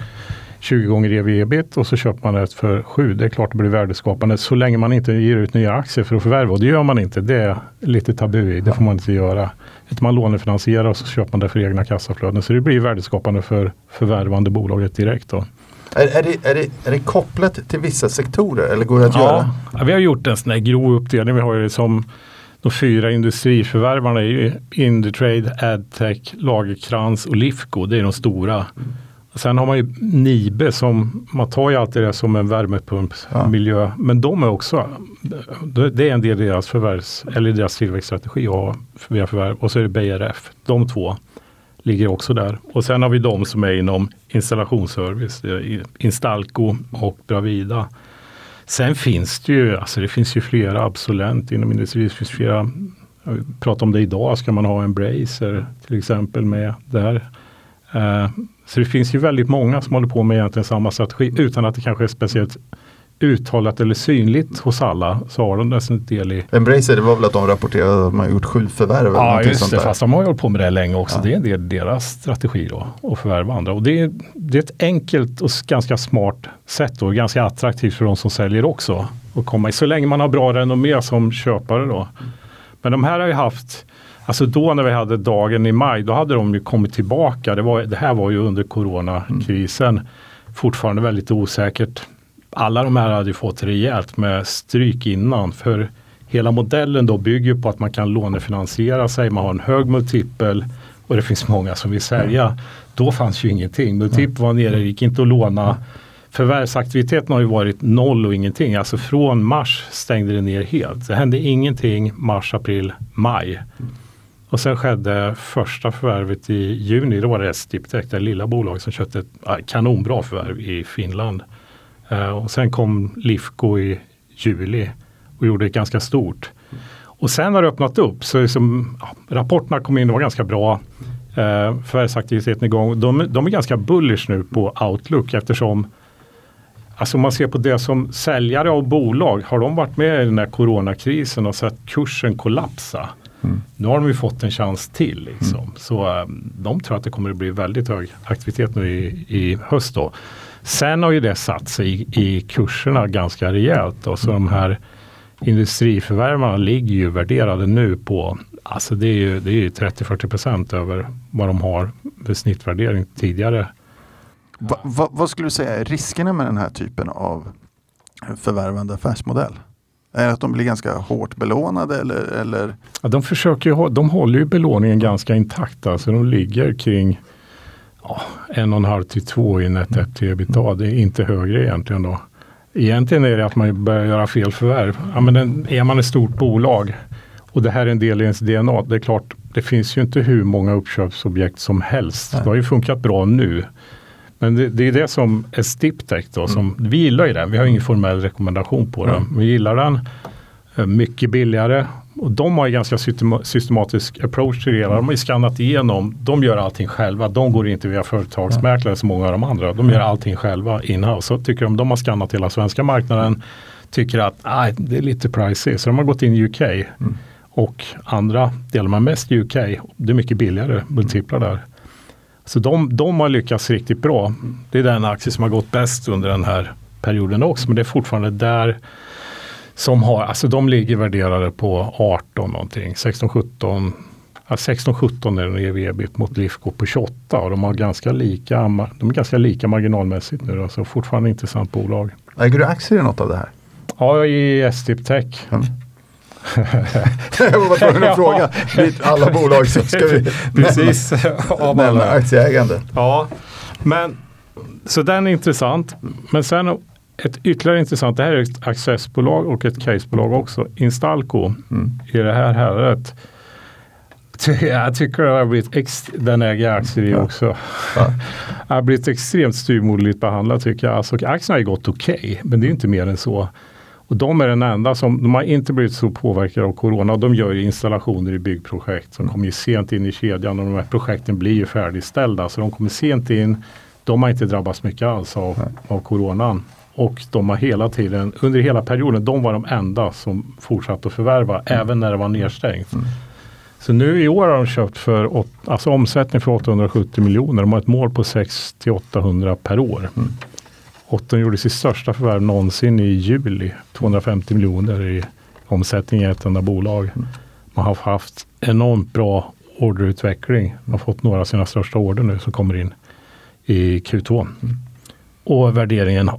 20 gånger ev ebit och så köper man ett för 7. Det är klart det blir värdeskapande så länge man inte ger ut nya aktier för att förvärva och det gör man inte. Det är lite tabu i, det får man inte göra. Utan man lånefinansierar och så köper man det för egna kassaflöden. Så det blir värdeskapande för förvärvande bolaget direkt. Då. Är, är, det, är, det, är det kopplat till vissa sektorer eller går det att göra? Ja, vi har gjort en sån här grov uppdelning. Vi har ju som de fyra industriförvärvarna är Indutrade, Adtech, Lagerkrans och Lifco. Det är de stora. Sen har man ju Nibe som, man tar ju alltid det som en värmepumpsmiljö. Men de är också, det är en del i deras förvärvs, eller deras tillväxtstrategi via förvärv. Och så är det BRF. De två ligger också där. Och sen har vi de som är inom installationsservice. Det Instalco och Bravida. Sen finns det ju, alltså det finns ju flera Absolent inom industrin. Det finns flera, jag pratar om det idag, ska man ha en Bracer till exempel med där. Eh, så det finns ju väldigt många som håller på med egentligen samma strategi utan att det kanske är speciellt uttalat eller synligt hos alla. Så har de nästan del i Embracer, det var väl att de rapporterade att man gjort sju förvärv Ja just sånt det, där. fast de har hållit på med det länge också. Ja. Det är en del deras strategi då, att förvärva andra. Och det är, det är ett enkelt och ganska smart sätt och ganska attraktivt för de som säljer också. Att komma i, så länge man har bra renommé som köpare då. Men de här har ju haft, alltså då när vi hade dagen i maj, då hade de ju kommit tillbaka. Det, var, det här var ju under coronakrisen. Fortfarande väldigt osäkert. Alla de här hade ju fått rejält med stryk innan. För hela modellen då bygger på att man kan lånefinansiera sig. Man har en hög multipel och det finns många som vill sälja. Då fanns ju ingenting. Multipel var nere, det gick inte att låna. Förvärvsaktiviteten har ju varit noll och ingenting. Alltså från mars stängde det ner helt. Det hände ingenting mars, april, maj. Och sen skedde första förvärvet i juni. Då var det Stiptech, det lilla bolaget som köpte ett kanonbra förvärv i Finland. Eh, och sen kom Lifco i juli och gjorde ett ganska stort. Och sen har det öppnat upp. Så liksom, ja, rapporterna kom in, det var ganska bra. Eh, förvärvsaktiviteten igång. De, de är ganska bullish nu på Outlook eftersom Alltså om man ser på det som säljare av bolag, har de varit med i den här coronakrisen och sett kursen kollapsa? Nu har de ju fått en chans till. Liksom. Så eh, de tror att det kommer att bli väldigt hög aktivitet nu i, i höst. Då. Sen har ju det satt sig i, i kurserna ganska rejält. Då. Så de här industriförvärvarna ligger ju värderade nu på, alltså det är ju, det är ju 30-40 procent över vad de har för snittvärdering tidigare. Va, va, vad skulle du säga är riskerna med den här typen av förvärvande affärsmodell? Är att de blir ganska hårt belånade eller? eller? Ja, de, försöker ju, de håller ju belåningen ganska intakt. Alltså de ligger kring ja, en och en halv till två i net debt till ebitda. Det är inte högre egentligen då. Egentligen är det att man börjar göra fel förvärv. Ja, men den, är man ett stort bolag och det här är en del i ens DNA. Det är klart, det finns ju inte hur många uppköpsobjekt som helst. Nej. Det har ju funkat bra nu. Men det, det är det som är Stiptech då. Som, mm. Vi gillar ju den. Vi har ingen formell rekommendation på den. Vi gillar den. Eh, mycket billigare. Och de har ju ganska systematisk approach till det hela. De har ju skannat igenom. De gör allting själva. De går inte via företagsmäklare som många av de andra. De gör allting själva inhouse. Så tycker de, de har skannat hela svenska marknaden. Tycker att ah, det är lite pricey. Så de har gått in i UK. Mm. Och andra delar man mest UK. Det är mycket billigare multiplar där. Så de, de har lyckats riktigt bra. Det är den aktie som har gått bäst under den här perioden också. Men det är fortfarande där som har, alltså de ligger värderade på 18 någonting, 16, 17 Ja, 16-17 är den ev mot Lifco på 28 och de, har ganska lika, de är ganska lika marginalmässigt nu. Då, så fortfarande intressant bolag. Äger du aktier i något av det här? Ja, i STIP Tech. Mm. jag var tvungen att fråga. Alla bolag så ska vi Precis. nämna, aktieägande. Ja, men så den är intressant. Men sen ett ytterligare intressant, det här är ett accessbolag och ett casebolag också. Instalco mm. i det här häradet. Jag tycker det har blivit, den äger jag aktier i ja. också. Ja. har blivit extremt styrmoderligt behandlad tycker jag. Alltså, aktierna har gått okej, okay, men det är inte mer än så. Och de är den enda som, de har inte blivit så påverkade av corona. Och de gör installationer i byggprojekt som kommer sent in i kedjan och de här projekten blir ju färdigställda. Så de kommer sent in. De har inte drabbats mycket alls av, av coronan. Och de har hela tiden, under hela perioden, de var de enda som fortsatte att förvärva mm. även när det var nedstängt. Mm. Så nu i år har de köpt för alltså omsättning för 870 miljoner. De har ett mål på 6 till 800 per år. Mm. Otton gjorde sitt största förvärv någonsin i juli. 250 miljoner i omsättning i ett enda bolag. Man har haft enormt bra orderutveckling. Man har fått några av sina största order nu som kommer in i Q2. Och värderingen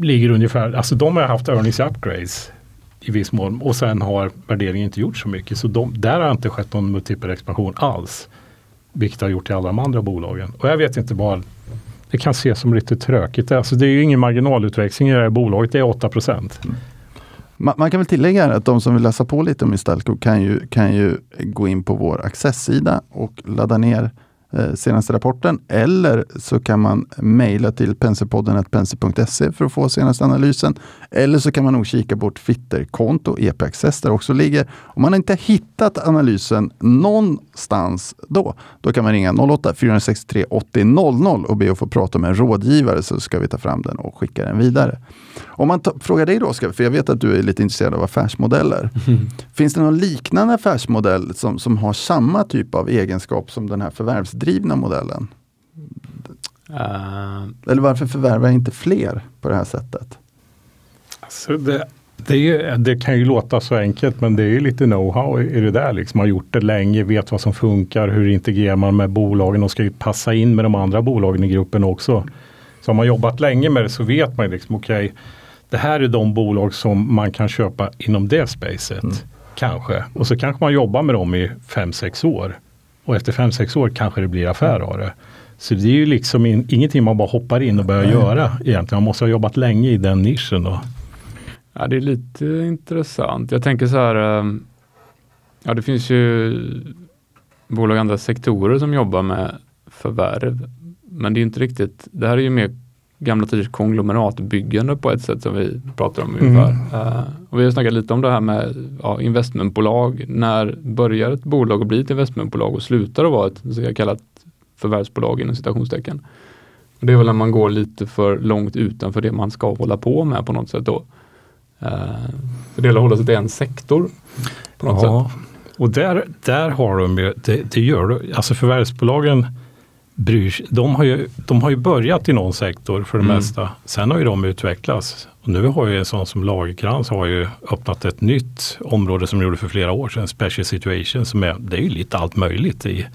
ligger ungefär, alltså de har haft earnings upgrades i viss mån och sen har värderingen inte gjort så mycket. Så de, där har inte skett någon multipelexpansion alls. Vilket har gjort i alla de andra bolagen. Och jag vet inte vad det kan ses som lite tråkigt. Alltså det är ju ingen marginalutväxling i det här bolaget, det är 8 procent. Mm. Man, man, kan väl tillägga att de som vill läsa på lite om Instalco kan ju, kan ju gå in på vår access-sida och ladda ner senaste rapporten. Eller så kan man mejla till penselpodden.pensel.se för att få senaste analysen. Eller så kan man nog kika på vårt Twitterkonto, EP Access, där också ligger. Om man inte hittat analysen någonstans då, då kan man ringa 08-463 80 00 och be att få prata med en rådgivare så ska vi ta fram den och skicka den vidare. Om man frågar dig då, Oskar, för jag vet att du är lite intresserad av affärsmodeller. Mm. Finns det någon liknande affärsmodell som, som har samma typ av egenskap som den här förvärvsdrivna modellen? Uh. Eller varför förvärvar jag inte fler på det här sättet? Alltså det, det, det, kan ju låta så enkelt men det är ju lite know-how i det där. Liksom. Man har gjort det länge, vet vad som funkar, hur integrerar man med bolagen och ska ju passa in med de andra bolagen i gruppen också. Så har man jobbat länge med det så vet man liksom okej, okay, det här är de bolag som man kan köpa inom det spacet. Mm. Kanske. Och så kanske man jobbar med dem i 5-6 år. Och efter 5-6 år kanske det blir affär av det. Så det är ju liksom in, ingenting man bara hoppar in och börjar Nej. göra egentligen. Man måste ha jobbat länge i den nischen. Då. Ja, det är lite intressant. Jag tänker så här, ehm, ja det finns ju bolag i andra sektorer som jobbar med förvärv. Men det är inte riktigt, det här är ju mer gamla tiders konglomeratbyggande på ett sätt som vi pratar om ungefär. Mm. Uh, och vi har snackat lite om det här med ja, investmentbolag. När börjar ett bolag att bli ett investmentbolag och slutar att vara ett så kallat förvärvsbolag inom citationstecken. Det är väl när man går lite för långt utanför det man ska hålla på med på något sätt då. Uh, det gäller att hålla sig till en sektor. På något ja, sätt. och där, där har de det, det gör alltså förvärvsbolagen bryr de har, ju, de har ju börjat i någon sektor för det mm. mesta. Sen har ju de utvecklats. Och nu har ju en sån som Lagerkrans har ju öppnat ett nytt område som de gjorde för flera år sedan, Special Situation, som är, det är ju lite allt möjligt i.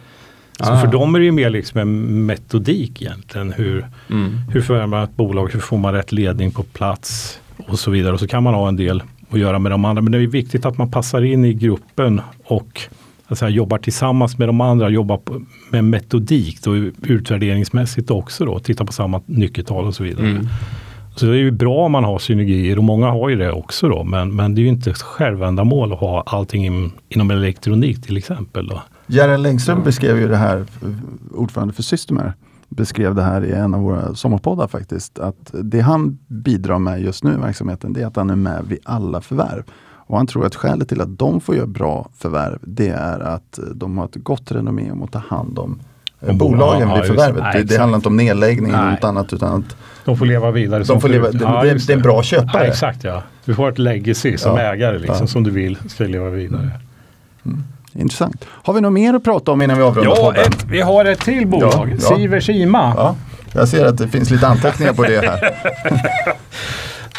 Så ah. för dem är det ju mer liksom en metodik egentligen. Hur, mm. hur förvärvar man ett bolag, hur får man rätt ledning på plats? och så vidare. Och så kan man ha en del att göra med de andra. Men det är viktigt att man passar in i gruppen och alltså, jobbar tillsammans med de andra, jobbar med metodik och utvärderingsmässigt också då, titta på samma nyckeltal och så vidare. Mm. Så det är ju bra om man har synergier och många har ju det också då. Men, men det är ju inte självändamål att ha allting in, inom elektronik till exempel. Då. Gerhard Längström beskrev ju det här, ordförande för Systemer, beskrev det här i en av våra sommarpoddar faktiskt. Att det han bidrar med just nu i verksamheten, det är att han är med vid alla förvärv. Och han tror att skälet till att de får göra bra förvärv, det är att de har ett gott renommé om att ta hand om om bolagen vid förvärvet. Ja, det, det handlar inte om nedläggning eller något annat. Utan att de får leva vidare. De får leva, det, ja, det, det, är en bra köpare. Ja, exakt ja. Du får ett legacy som ägare liksom, som du vill ska leva vidare. Mm. Intressant. Har vi något mer att prata om innan vi avrundar Ja, ett, vi har ett till bolag. Ja, ja. Sivers Ima. Ja. Jag ser att det finns lite anteckningar på det här.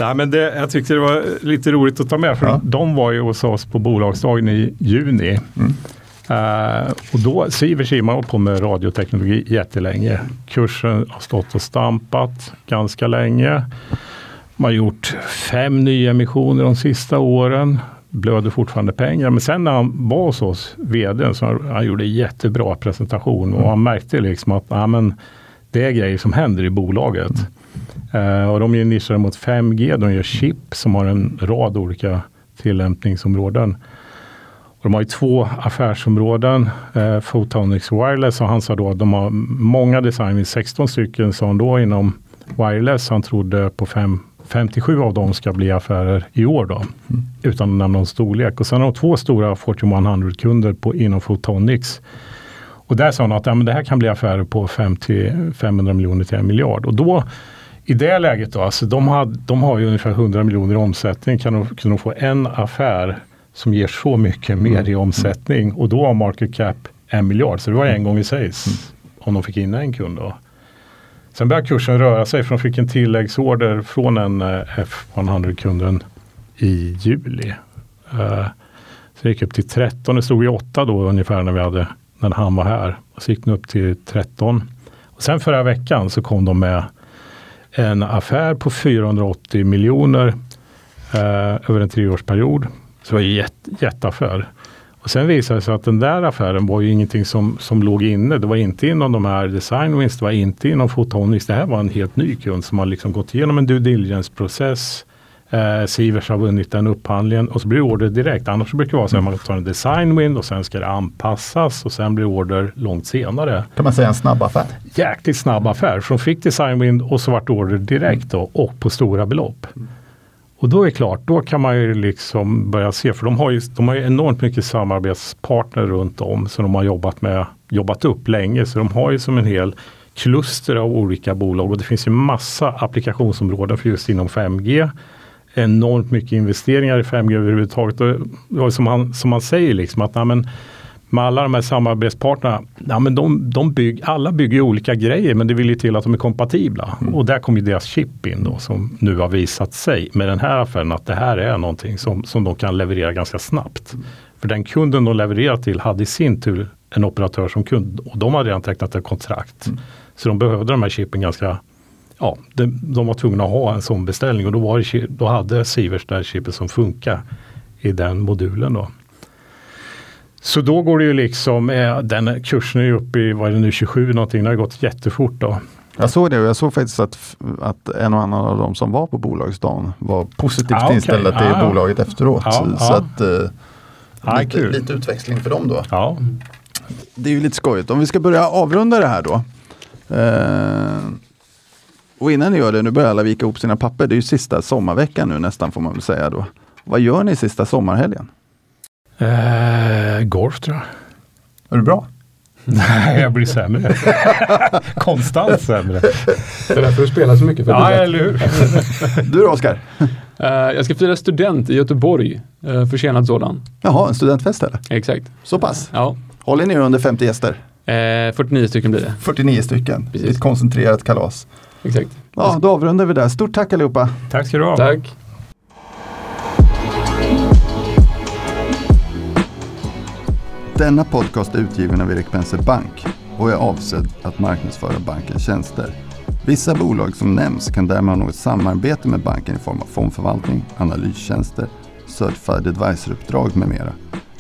Nej, men det, jag tyckte det var lite roligt att ta med för ja. de var ju hos oss på bolagsdagen i juni. Mm. Uh, och då, Sivers har på med radioteknologi jättelänge. Kursen har stått och stampat ganska länge. Man har gjort fem nyemissioner de sista åren blöder fortfarande pengar. Men sen när han var hos oss, vd, så han, han gjorde jättebra presentation och han märkte liksom att ja, men, det är grejer som händer i bolaget. Mm. Uh, och de är nischade mot 5G, de gör chip som har en rad olika tillämpningsområden. Och de har ju två affärsområden, uh, Photonics Wireless och han sa då att de har många designer, 16 stycken sa han då inom wireless. Han trodde på fem 57 av dem ska bli affärer i år då, mm. utan att nämna någon storlek. Och sen har de två stora Fortune 100-kunder inom Photonics. Och där sa han att ja, men det här kan bli affärer på 500 miljoner till en miljard. Och då i det läget då, alltså de, hade, de har ju ungefär 100 miljoner i omsättning. Kan de, kan de få en affär som ger så mycket mer mm. i omsättning och då har market cap en miljard. Så det var en gång i sig mm. om de fick in en kund. Då. Sen började kursen röra sig för de fick en tilläggsorder från en eh, F100-kunden i juli. Uh, så det gick upp till 13, det stod i 8 då ungefär när, vi hade, när han var här. Och så gick den upp till 13. Och sen förra veckan så kom de med en affär på 480 miljoner eh, över en treårsperiod. Så det var en jätte, jätteaffär. Och sen visade det sig att den där affären var ju ingenting som, som låg inne. Det var inte inom de här design wins, det var inte inom Photonics. Det här var en helt ny kund som har liksom gått igenom en due diligence-process. Eh, Sivers har vunnit den upphandlingen och så blir det order direkt. Annars brukar det vara så att man tar en design win och sen ska det anpassas och sen blir order långt senare. Kan man säga en snabb affär? Jäkligt snabb affär. För de fick design win och så vart order direkt då, och på stora belopp. Och då är det klart, då kan man ju liksom börja se, för de har ju, de har ju enormt mycket samarbetspartner runt om som de har jobbat med, jobbat upp länge. Så de har ju som en hel kluster av olika bolag och det finns ju massa applikationsområden för just inom 5G. Enormt mycket investeringar i 5G överhuvudtaget. Och som, han, som man säger liksom att nej, men, med alla de här samarbetspartnerna, ja, men de, de bygg, alla bygger olika grejer men det vill ju till att de är kompatibla. Mm. Och där kommer deras chip in då som nu har visat sig med den här affären att det här är någonting som, som de kan leverera ganska snabbt. Mm. För den kunden de levererar till hade i sin tur en operatör som kund och de hade redan tecknat ett kontrakt. Mm. Så de behövde de här chippen ganska Ja, de, de var tvungna att ha en sån beställning och då, var det, då hade Sivers det här chippet som funkar i den modulen. Då. Så då går det ju liksom, eh, den kursen är ju uppe i, vad är det nu, 27 någonting, det har gått jättefort då. Jag såg det och jag såg faktiskt att, att en och annan av de som var på bolagsdagen var positivt ah, okay. inställda till ah, bolaget efteråt. Ah, så ah. att eh, ah, lite, lite, utväxling för dem då. Det är ju lite skojigt. Om vi ska börja avrunda det här då. Eh, och innan ni gör det, nu börjar alla vika ihop sina papper. Det är ju sista sommarveckan nu nästan får man väl säga då. Vad gör ni sista sommarhelgen? Eh, golf tror jag. Är du bra? Nej, jag blir sämre. Konstant sämre. Det är därför du spelar så mycket. För ja, eller hur. du då Oskar? Uh, jag ska fira student i Göteborg. Uh, försenad sådan. Jaha, en studentfest eller? Exakt. Så pass? Ja. Håller ni under 50 gäster? Uh, 49 stycken blir det. 49 stycken. Precis. Ett koncentrerat kalas. Exakt. Ja, då avrundar vi där. Stort tack allihopa. Tack ska du ha. Tack. Denna podcast är utgiven av Erik Penser Bank och är avsedd att marknadsföra bankens tjänster. Vissa bolag som nämns kan därmed ha något samarbete med banken i form av fondförvaltning, analystjänster, certified advisor-uppdrag med mera.